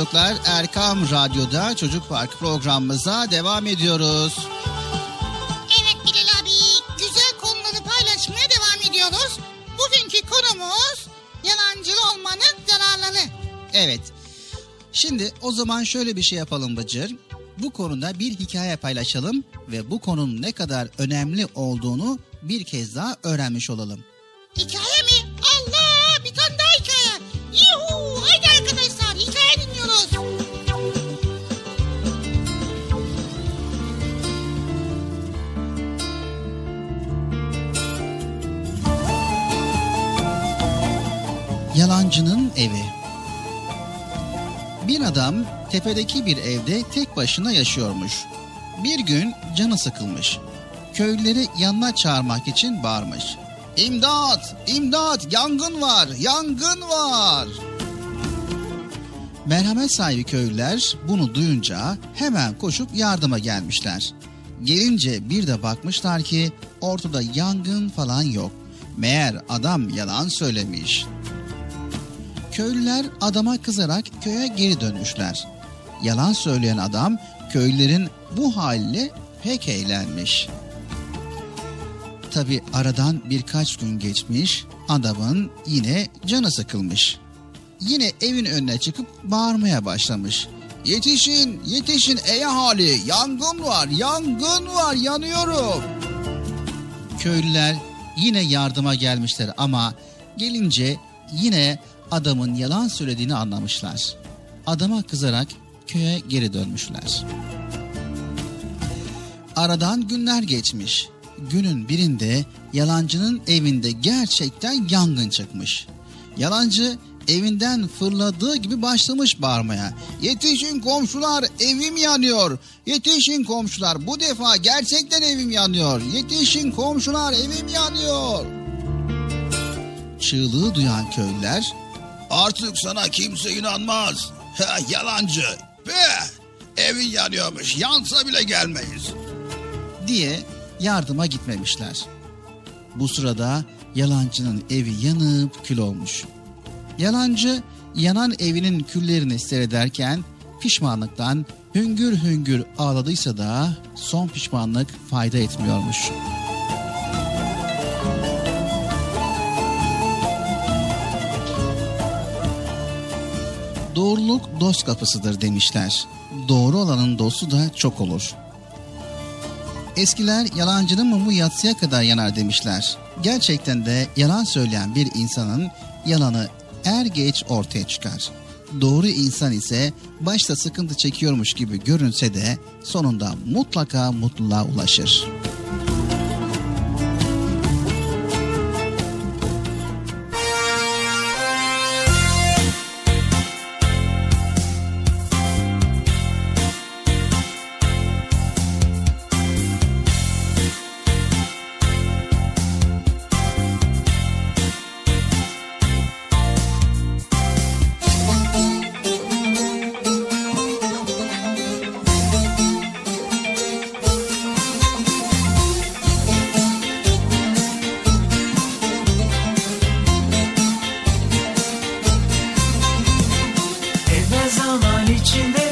Çocuklar Erkam Radyo'da Çocuk Park programımıza devam ediyoruz. Evet Bilal abi güzel konuları paylaşmaya devam ediyoruz. Bugünkü konumuz yalancı olmanın zararları. Evet. Şimdi o zaman şöyle bir şey yapalım Bıcır. Bu konuda bir hikaye paylaşalım ve bu konunun ne kadar önemli olduğunu bir kez daha öğrenmiş olalım. Evi. Bir adam tepedeki bir evde tek başına yaşıyormuş. Bir gün canı sıkılmış. Köylüleri yanına çağırmak için bağırmış. İmdat! İmdat! Yangın var! Yangın var! Merhamet sahibi köylüler bunu duyunca hemen koşup yardıma gelmişler. Gelince bir de bakmışlar ki ortada yangın falan yok. Meğer adam yalan söylemiş. Köylüler adama kızarak köye geri dönmüşler. Yalan söyleyen adam köylülerin bu haliyle pek eğlenmiş. Tabi aradan birkaç gün geçmiş, adamın yine canı sıkılmış. Yine evin önüne çıkıp bağırmaya başlamış. Yetişin, yetişin ey ahali, yangın var, yangın var, yanıyorum. Köylüler yine yardıma gelmişler ama gelince yine adamın yalan söylediğini anlamışlar. Adama kızarak köye geri dönmüşler. Aradan günler geçmiş. Günün birinde yalancının evinde gerçekten yangın çıkmış. Yalancı evinden fırladığı gibi başlamış bağırmaya. Yetişin komşular evim yanıyor. Yetişin komşular bu defa gerçekten evim yanıyor. Yetişin komşular evim yanıyor. Çığlığı duyan köylüler Artık sana kimse inanmaz. Yalancı. Be, evin yanıyormuş. Yansa bile gelmeyiz. diye yardıma gitmemişler. Bu sırada yalancının evi yanıp kül olmuş. Yalancı yanan evinin küllerini seyrederken pişmanlıktan hüngür hüngür ağladıysa da son pişmanlık fayda etmiyormuş. Doğruluk dost kapısıdır demişler. Doğru olanın dostu da çok olur. Eskiler yalancının mumu yatsıya kadar yanar demişler. Gerçekten de yalan söyleyen bir insanın yalanı er geç ortaya çıkar. Doğru insan ise başta sıkıntı çekiyormuş gibi görünse de sonunda mutlaka mutluluğa ulaşır. zaman içinde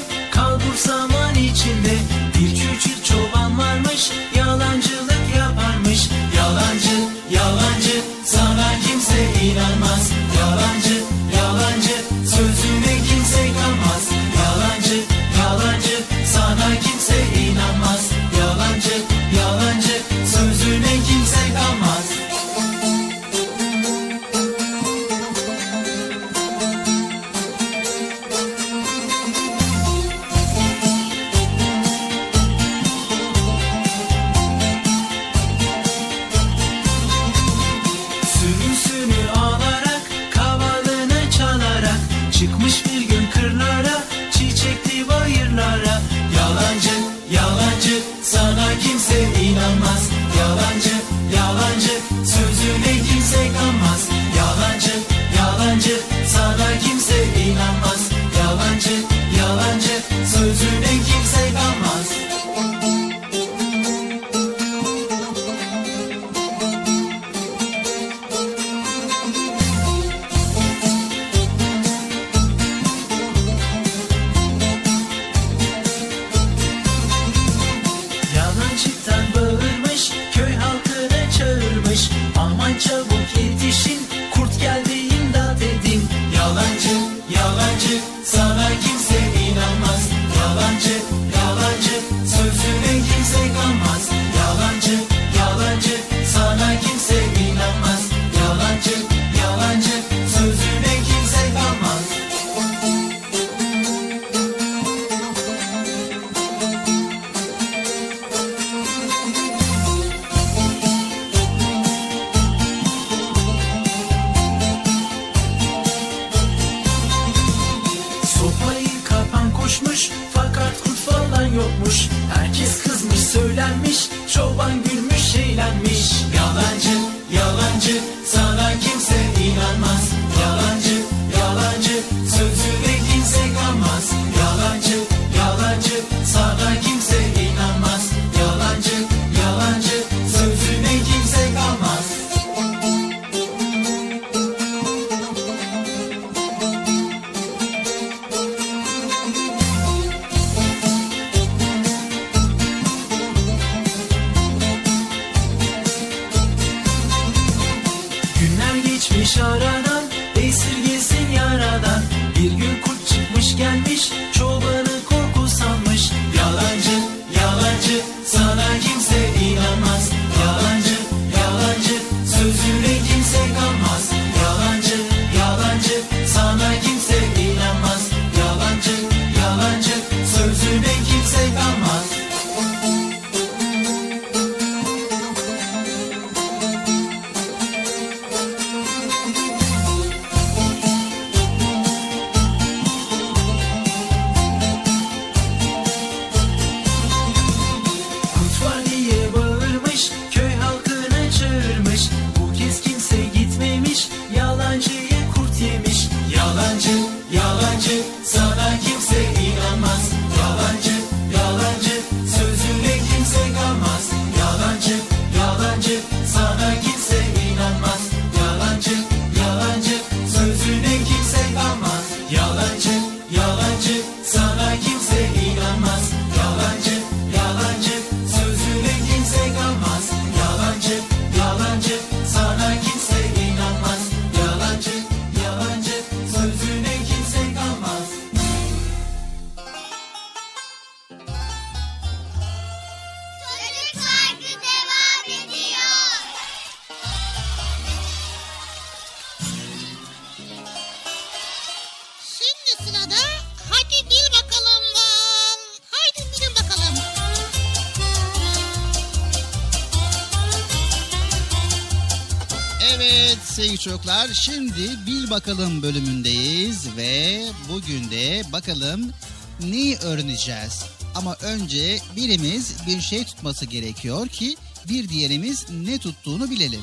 çocuklar şimdi Bil Bakalım bölümündeyiz ve bugün de bakalım neyi öğreneceğiz. Ama önce birimiz bir şey tutması gerekiyor ki bir diğerimiz ne tuttuğunu bilelim.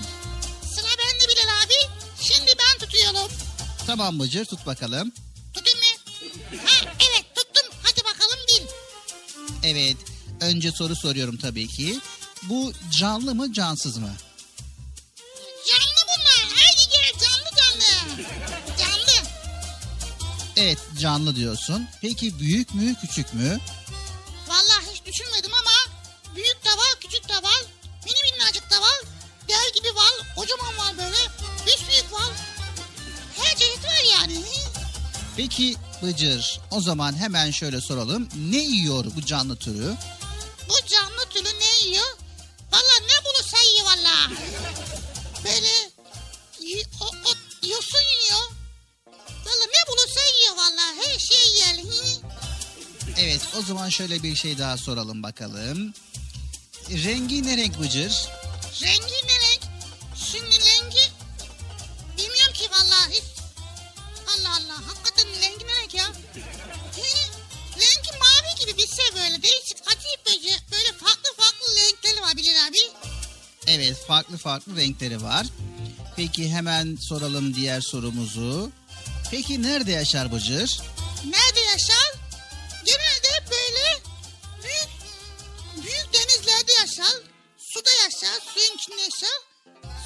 Sıra bende Bilal abi. Şimdi ben tutuyorum. Tamam Bıcır tut bakalım. Tutayım mı? Ha evet tuttum. Hadi bakalım bil. Evet önce soru soruyorum tabii ki. Bu canlı mı cansız mı? Evet canlı diyorsun. Peki büyük mü küçük mü? Vallahi hiç düşünmedim ama büyük de var, küçük de var. Mini minnacık da var. Dev gibi var. Kocaman var böyle. Büyük büyük var. Her çeşit var yani. Peki Bıcır o zaman hemen şöyle soralım. Ne yiyor bu canlı türü? Bu canlı türü ne yiyor? Valla ne bulursa yiyor valla. Böyle o, o, yosun yiyor. Evet o zaman şöyle bir şey daha soralım bakalım. Rengi ne renk Bıcır? Rengi ne renk? Şimdi rengi bilmiyorum ki vallahi. Allah Allah hakikaten rengi ne renk ya? rengi mavi gibi bir şey böyle değişik acayip böyle, böyle farklı farklı renkleri var Bilal abi. Evet farklı farklı renkleri var. Peki hemen soralım diğer sorumuzu. Peki nerede yaşar Bıcır? Büyük denizlerde yaşar. Suda yaşar, suyun içinde yaşar.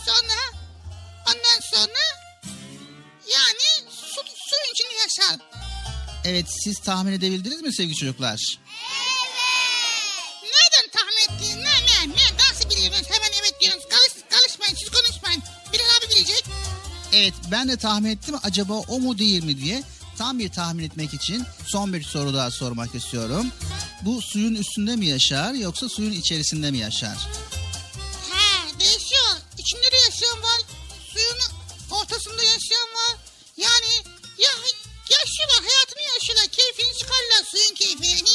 Sonra ondan sonra yani su, suyun içinde yaşar. Evet siz tahmin edebildiniz mi sevgili çocuklar? Nereden tahmin ettin? Ne ne ne? Nasıl biliyorsunuz? Hemen evet diyorsunuz. Kalış, kalışmayın siz konuşmayın. Bilal abi bilecek. Evet ben de tahmin ettim acaba o mu değil mi diye. Tam bir tahmin etmek için son bir soru daha sormak istiyorum. Bu suyun üstünde mi yaşar yoksa suyun içerisinde mi yaşar? He değişiyor. İçinde de yaşayan var. Suyun ortasında yaşayan var. Yani ya yaşıyorlar hayatını yaşıyorlar. Keyfini çıkarlar suyun keyfini.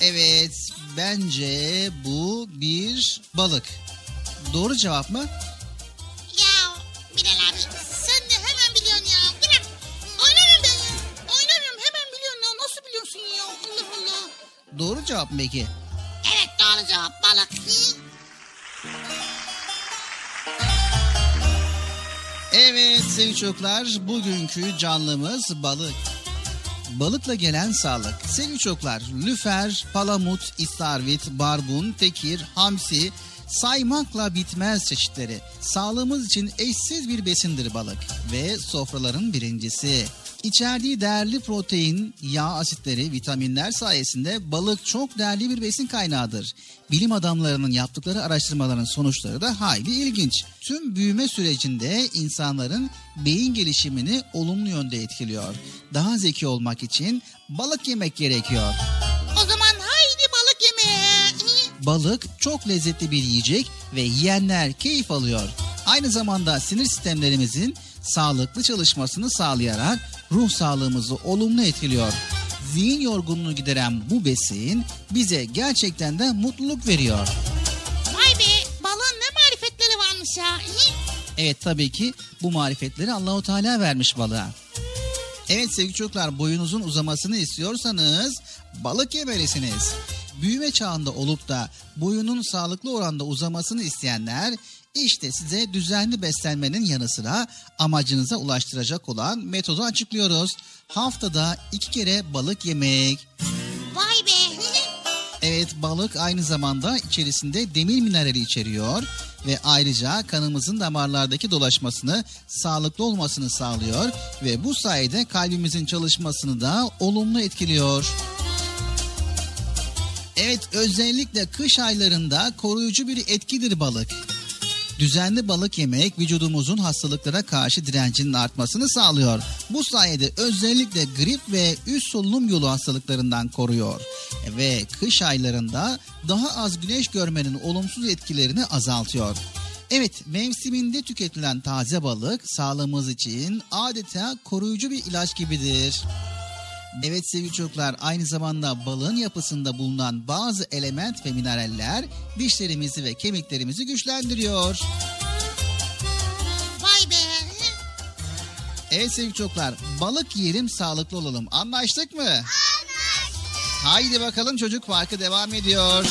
Evet bence bu bir balık. Doğru cevap mı? Doğru cevap mı peki? Evet doğru cevap balık. Evet sevgili çocuklar bugünkü canlımız balık. Balıkla gelen sağlık. Sevgili çocuklar lüfer, palamut, istavrit, barbun, tekir, hamsi saymakla bitmez çeşitleri. Sağlığımız için eşsiz bir besindir balık ve sofraların birincisi. İçerdiği değerli protein, yağ asitleri, vitaminler sayesinde balık çok değerli bir besin kaynağıdır. Bilim adamlarının yaptıkları araştırmaların sonuçları da hayli ilginç. Tüm büyüme sürecinde insanların beyin gelişimini olumlu yönde etkiliyor. Daha zeki olmak için balık yemek gerekiyor. O zaman haydi balık yemeye. Balık çok lezzetli bir yiyecek ve yiyenler keyif alıyor. Aynı zamanda sinir sistemlerimizin sağlıklı çalışmasını sağlayarak ruh sağlığımızı olumlu etkiliyor. Zihin yorgunluğunu gideren bu besin bize gerçekten de mutluluk veriyor. Vay be balığın ne marifetleri varmış ya. Evet tabii ki bu marifetleri Allahu Teala vermiş balığa. Evet sevgili çocuklar boyunuzun uzamasını istiyorsanız balık yemelisiniz. Büyüme çağında olup da boyunun sağlıklı oranda uzamasını isteyenler işte size düzenli beslenmenin yanı sıra amacınıza ulaştıracak olan metodu açıklıyoruz. Haftada iki kere balık yemek. Vay be. Evet balık aynı zamanda içerisinde demir minerali içeriyor ve ayrıca kanımızın damarlardaki dolaşmasını sağlıklı olmasını sağlıyor ve bu sayede kalbimizin çalışmasını da olumlu etkiliyor. Evet özellikle kış aylarında koruyucu bir etkidir balık. Düzenli balık yemek vücudumuzun hastalıklara karşı direncinin artmasını sağlıyor. Bu sayede özellikle grip ve üst solunum yolu hastalıklarından koruyor. Ve kış aylarında daha az güneş görmenin olumsuz etkilerini azaltıyor. Evet mevsiminde tüketilen taze balık sağlığımız için adeta koruyucu bir ilaç gibidir. Evet sevgili çocuklar aynı zamanda balığın yapısında bulunan bazı element ve mineraller dişlerimizi ve kemiklerimizi güçlendiriyor. Vay be. Evet sevgili çocuklar balık yiyelim sağlıklı olalım anlaştık mı? Anlaştık. Haydi bakalım çocuk parkı devam ediyor.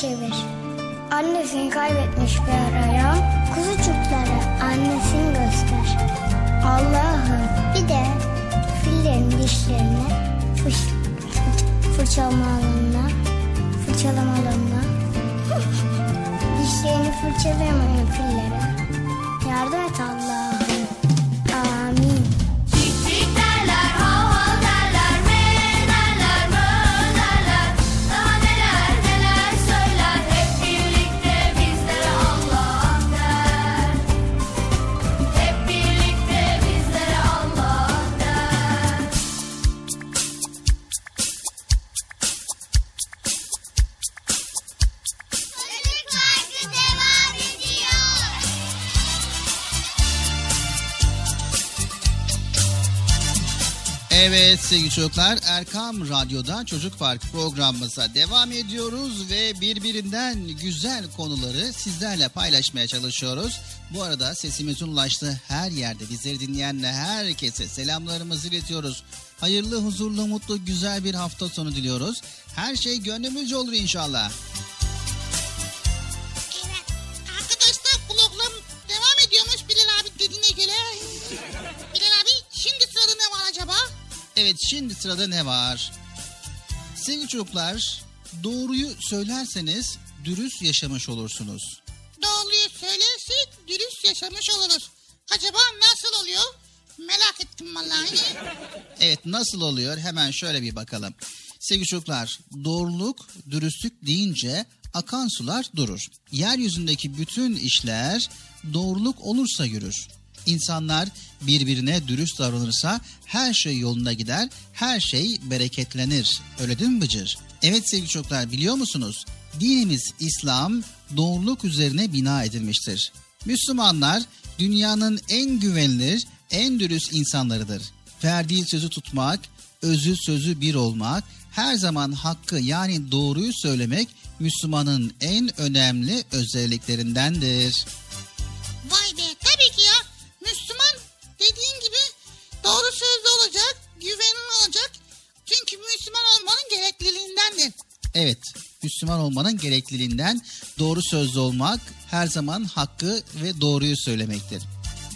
Çevir. Annesini kaybetmiş bir arayan kuzucuklara annesini göster. Allah'ım bir de fillerin dişlerini fış, fırçalamalarına, fırçalamalarına Dişlerini fırçalayamayan fillere yardım et Allah'ım. Evet sevgili çocuklar Erkam Radyo'da Çocuk Park programımıza devam ediyoruz ve birbirinden güzel konuları sizlerle paylaşmaya çalışıyoruz. Bu arada sesimizin ulaştığı her yerde bizleri dinleyen herkese selamlarımızı iletiyoruz. Hayırlı, huzurlu, mutlu, güzel bir hafta sonu diliyoruz. Her şey gönlümüzce olur inşallah. Evet şimdi sırada ne var? Sevgili çocuklar doğruyu söylerseniz dürüst yaşamış olursunuz. Doğruyu söylersek dürüst yaşamış oluruz. Acaba nasıl oluyor? Merak ettim vallahi. Evet nasıl oluyor hemen şöyle bir bakalım. Sevgili çocuklar doğruluk, dürüstlük deyince akan sular durur. Yeryüzündeki bütün işler doğruluk olursa yürür. İnsanlar birbirine dürüst davranırsa her şey yolunda gider, her şey bereketlenir. Öyle değil mi Bıcır? Evet sevgili çocuklar biliyor musunuz? Dinimiz İslam doğruluk üzerine bina edilmiştir. Müslümanlar dünyanın en güvenilir, en dürüst insanlarıdır. Verdiği sözü tutmak, özü sözü bir olmak, her zaman hakkı yani doğruyu söylemek Müslümanın en önemli özelliklerindendir. Vay be. Müslüman dediğin gibi doğru sözlü olacak, güvenin olacak. Çünkü Müslüman olmanın gerekliliğindendir. Evet, Müslüman olmanın gerekliliğinden doğru sözlü olmak her zaman hakkı ve doğruyu söylemektir.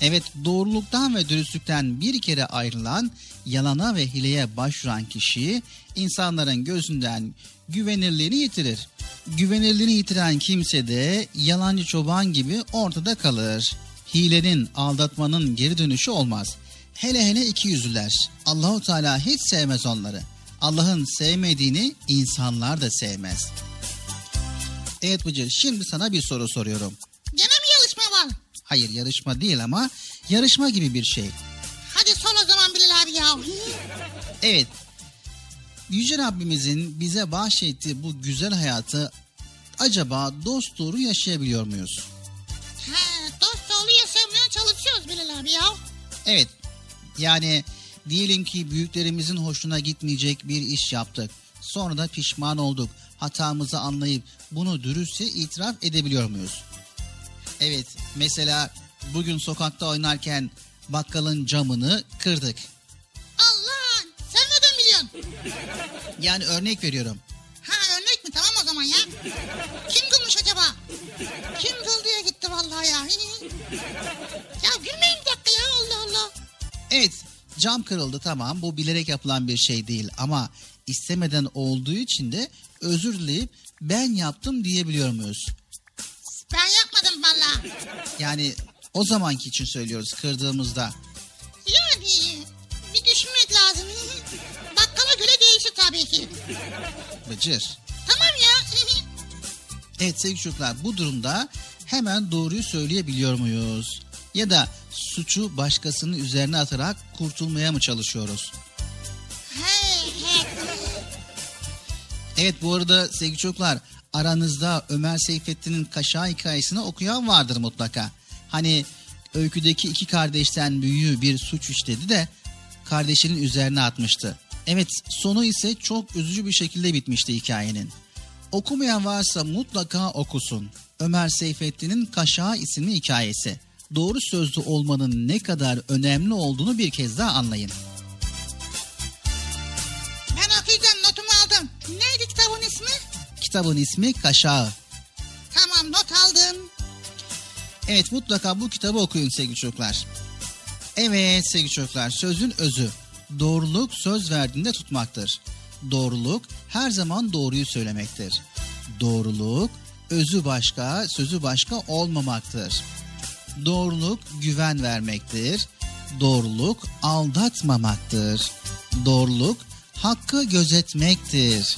Evet, doğruluktan ve dürüstlükten bir kere ayrılan, yalana ve hileye başvuran kişi insanların gözünden güvenirliğini yitirir. Güvenirliğini yitiren kimse de yalancı çoban gibi ortada kalır. Hilenin, aldatmanın geri dönüşü olmaz. Hele hele iki yüzlüler. Allahu Teala hiç sevmez onları. Allah'ın sevmediğini insanlar da sevmez. Evet Bıcır şimdi sana bir soru soruyorum. Gene mi yarışma var? Hayır yarışma değil ama yarışma gibi bir şey. Hadi sor o zaman Bilal abi ya. Evet. Yüce Rabbimizin bize bahşettiği bu güzel hayatı acaba dost doğru yaşayabiliyor muyuz? Bilal abi ya. Evet. Yani diyelim ki büyüklerimizin hoşuna gitmeyecek bir iş yaptık. Sonra da pişman olduk. Hatamızı anlayıp bunu dürüstçe itiraf edebiliyor muyuz? Evet. Mesela bugün sokakta oynarken bakkalın camını kırdık. Allah sen neden biliyorsun? Yani örnek veriyorum. Ha örnek mi tamam o zaman ya. Kim vallahi ya. ya gülmeyin bir dakika ya Allah Allah. Evet cam kırıldı tamam bu bilerek yapılan bir şey değil ama istemeden olduğu için de özür dileyip ben yaptım diyebiliyor muyuz? Ben yapmadım vallahi. Yani o zamanki için söylüyoruz kırdığımızda. Yani bir düşünmek lazım. Bakkala göre değişir tabii ki. Bıcır. Tamam ya. Evet sevgili çocuklar bu durumda hemen doğruyu söyleyebiliyor muyuz? Ya da suçu başkasının üzerine atarak kurtulmaya mı çalışıyoruz? Evet bu arada sevgili çocuklar aranızda Ömer Seyfettin'in Kaşağı hikayesini okuyan vardır mutlaka. Hani öyküdeki iki kardeşten büyüğü bir suç işledi de kardeşinin üzerine atmıştı. Evet sonu ise çok üzücü bir şekilde bitmişti hikayenin. Okumayan varsa mutlaka okusun. Ömer Seyfettin'in Kaşağı isimli hikayesi. Doğru sözlü olmanın ne kadar önemli olduğunu bir kez daha anlayın. Ben okuyacağım notumu aldım. Neydi kitabın ismi? Kitabın ismi Kaşağı. Tamam not aldım. Evet mutlaka bu kitabı okuyun sevgili çocuklar. Evet sevgili çocuklar sözün özü. Doğruluk söz verdiğinde tutmaktır. Doğruluk her zaman doğruyu söylemektir. Doğruluk özü başka sözü başka olmamaktır. Doğruluk güven vermektir. Doğruluk aldatmamaktır. Doğruluk hakkı gözetmektir.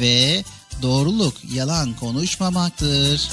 Ve doğruluk yalan konuşmamaktır.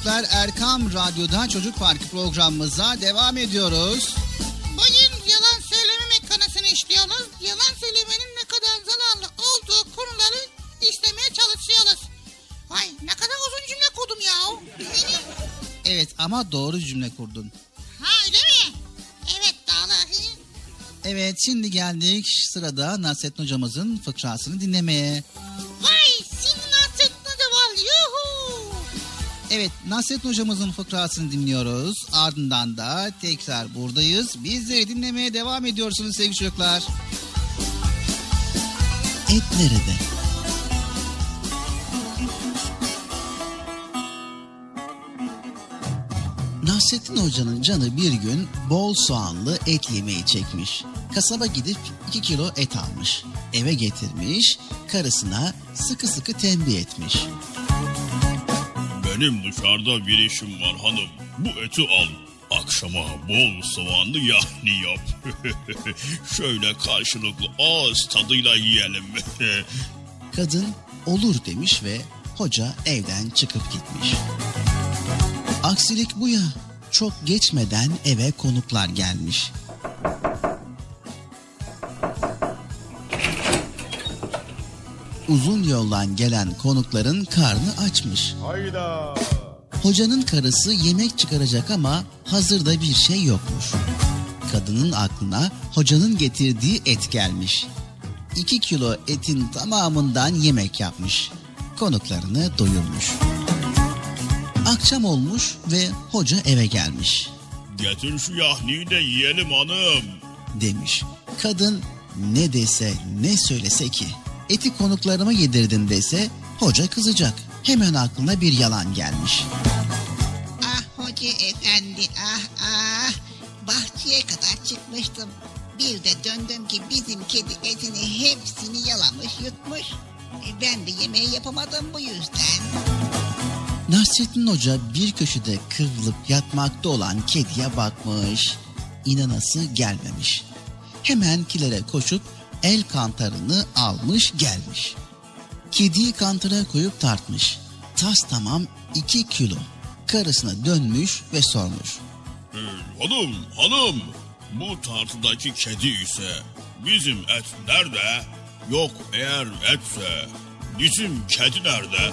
Çocuklar Erkam Radyo'da Çocuk Parkı programımıza devam ediyoruz. Bugün yalan söylememek konusunu işliyoruz. Yalan söylemenin ne kadar zararlı olduğu konuları işlemeye çalışıyoruz. Vay ne kadar uzun cümle kurdum ya. Evet ama doğru cümle kurdun. ha öyle mi? Evet doğru. Evet şimdi geldik sırada Nasrettin hocamızın fıkrasını dinlemeye. Vay Evet Nasrettin hocamızın fıkrasını dinliyoruz. Ardından da tekrar buradayız. Bizleri dinlemeye devam ediyorsunuz sevgili çocuklar. Et nerede? Nasrettin Hoca'nın canı bir gün bol soğanlı et yemeği çekmiş. Kasaba gidip 2 kilo et almış. Eve getirmiş, karısına sıkı sıkı tembih etmiş. Benim dışarıda bir işim var hanım. Bu eti al. Akşama bol soğanlı yahni yap. Şöyle karşılıklı ağız tadıyla yiyelim. Kadın olur demiş ve hoca evden çıkıp gitmiş. Aksilik bu ya. Çok geçmeden eve konuklar gelmiş. Uzun yoldan gelen konukların karnı açmış. Hayda. Hocanın karısı yemek çıkaracak ama hazırda bir şey yokmuş. Kadının aklına hocanın getirdiği et gelmiş. 2 kilo etin tamamından yemek yapmış. Konuklarını doyurmuş. Akşam olmuş ve hoca eve gelmiş. Getir şu yahniyi de yiyelim hanım. Demiş. Kadın ne dese ne söylese ki eti konuklarıma yedirdim dese hoca kızacak. Hemen aklına bir yalan gelmiş. Ah hoca efendi ah ah. Bahçeye kadar çıkmıştım. Bir de döndüm ki bizim kedi etini hepsini yalamış yutmuş. E, ben de yemeği yapamadım bu yüzden. Nasrettin Hoca bir köşede kıvrılıp yatmakta olan kediye bakmış. İnanası gelmemiş. Hemen kilere koşup el kantarını almış gelmiş. Kediyi kantara koyup tartmış. Tas tamam iki kilo. Karısına dönmüş ve sormuş. Ee, hanım hanım bu tartıdaki kedi ise bizim et nerede? Yok eğer etse bizim kedi nerede?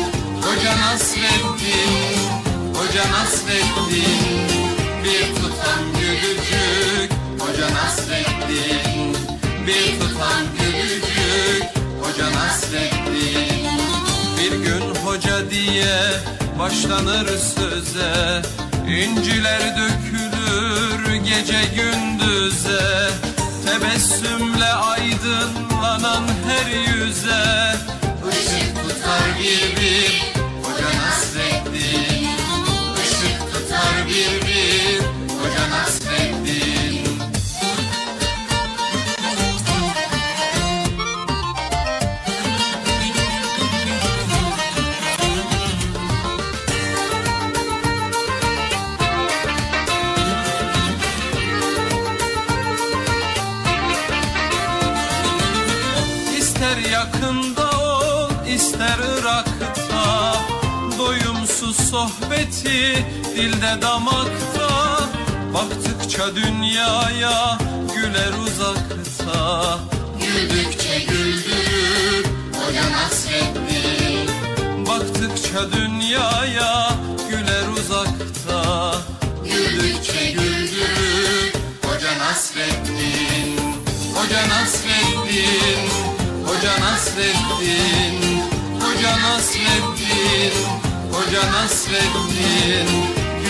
Hoca Nasreddin Hoca Nasreddin Bir tutam gülücük. Hoca Nasreddin Bir tutam gülücük. Hoca Nasreddin Bir gün hoca diye başlanır söze. İnciler dökülür gece gündüze. Tebessümle aydınlanan her yüze gibi dilde damakta Baktıkça dünyaya güler uzakta. Güldükçe güldürür Hoca Nasreddin Baktıkça dünyaya güler uzakta. Güldükçe güldürür Hoca Nasreddin Hoca Nasreddin Hoca Nasreddin Hoca Nasreddin Hoca Nasreddin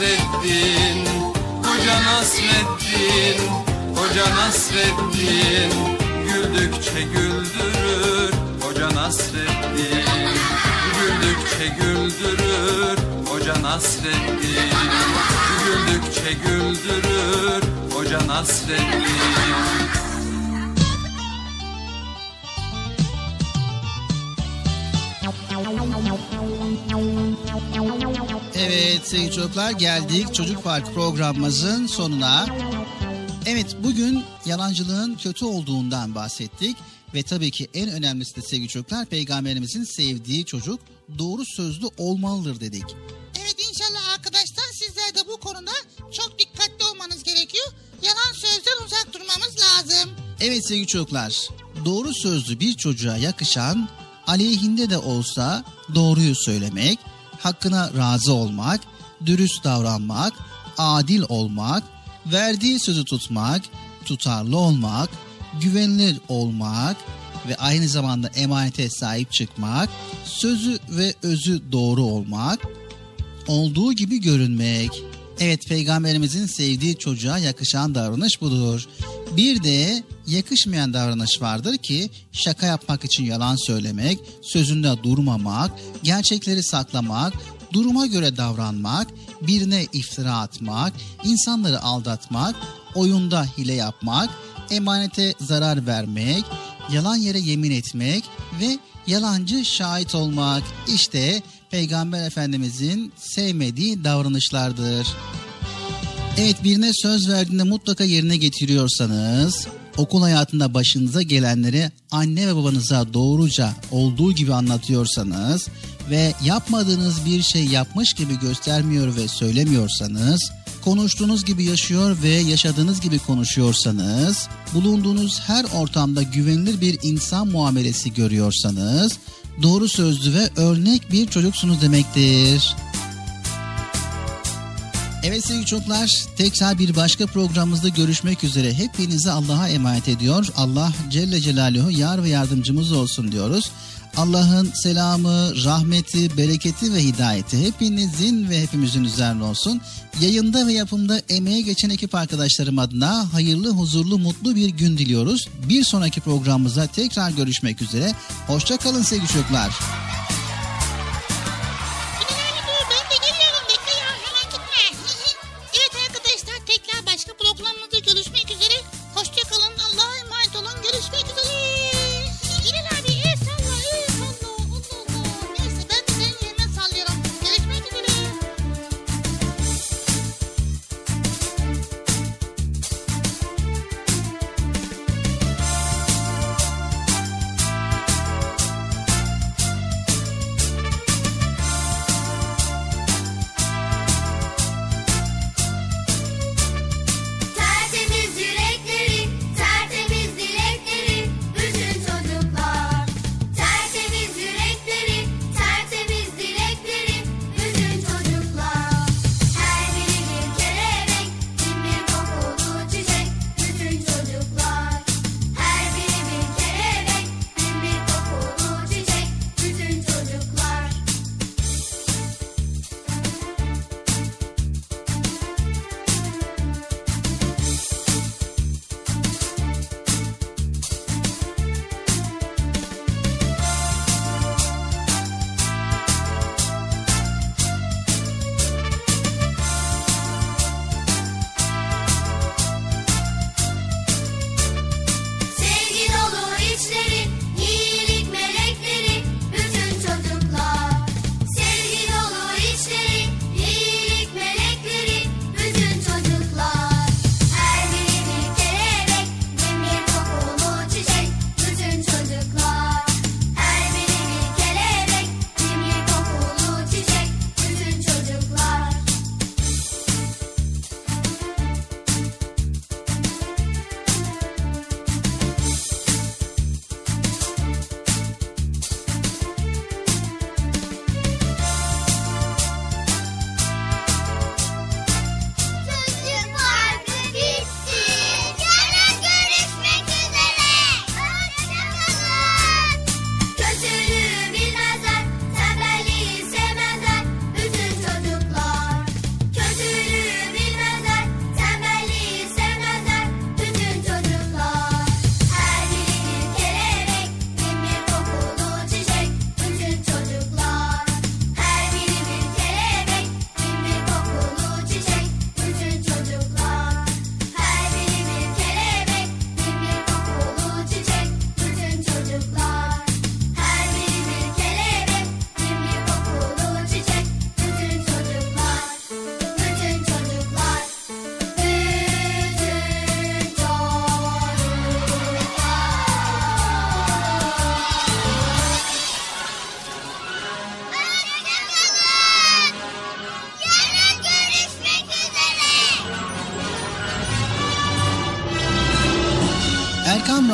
Nasreddin Hoca Nasreddin Hoca Nasreddin. Güldükçe güldürür Hoca Nasreddin. Güldükçe güldürür Hoca Nasreddin. Güldükçe güldürür Hoca Nasreddin Evet sevgili çocuklar geldik Çocuk Park programımızın sonuna. Evet bugün yalancılığın kötü olduğundan bahsettik. Ve tabii ki en önemlisi de sevgili çocuklar peygamberimizin sevdiği çocuk doğru sözlü olmalıdır dedik. Evet inşallah arkadaşlar sizler de bu konuda çok dikkatli olmanız gerekiyor. Yalan sözden uzak durmamız lazım. Evet sevgili çocuklar doğru sözlü bir çocuğa yakışan aleyhinde de olsa doğruyu söylemek, hakkına razı olmak, dürüst davranmak, adil olmak, verdiği sözü tutmak, tutarlı olmak, güvenilir olmak ve aynı zamanda emanete sahip çıkmak, sözü ve özü doğru olmak, olduğu gibi görünmek. Evet peygamberimizin sevdiği çocuğa yakışan davranış budur. Bir de yakışmayan davranış vardır ki şaka yapmak için yalan söylemek, sözünde durmamak, gerçekleri saklamak, duruma göre davranmak, birine iftira atmak, insanları aldatmak, oyunda hile yapmak, emanete zarar vermek, yalan yere yemin etmek ve yalancı şahit olmak işte Peygamber Efendimizin sevmediği davranışlardır. Evet birine söz verdiğinde mutlaka yerine getiriyorsanız, okul hayatında başınıza gelenleri anne ve babanıza doğruca olduğu gibi anlatıyorsanız ve yapmadığınız bir şey yapmış gibi göstermiyor ve söylemiyorsanız, konuştuğunuz gibi yaşıyor ve yaşadığınız gibi konuşuyorsanız, bulunduğunuz her ortamda güvenilir bir insan muamelesi görüyorsanız, doğru sözlü ve örnek bir çocuksunuz demektir. Evet sevgili çocuklar tekrar bir başka programımızda görüşmek üzere. Hepinizi Allah'a emanet ediyor. Allah Celle Celaluhu yar ve yardımcımız olsun diyoruz. Allah'ın selamı, rahmeti, bereketi ve hidayeti hepinizin ve hepimizin üzerine olsun. Yayında ve yapımda emeğe geçen ekip arkadaşlarım adına hayırlı, huzurlu, mutlu bir gün diliyoruz. Bir sonraki programımızda tekrar görüşmek üzere. Hoşçakalın sevgili çocuklar.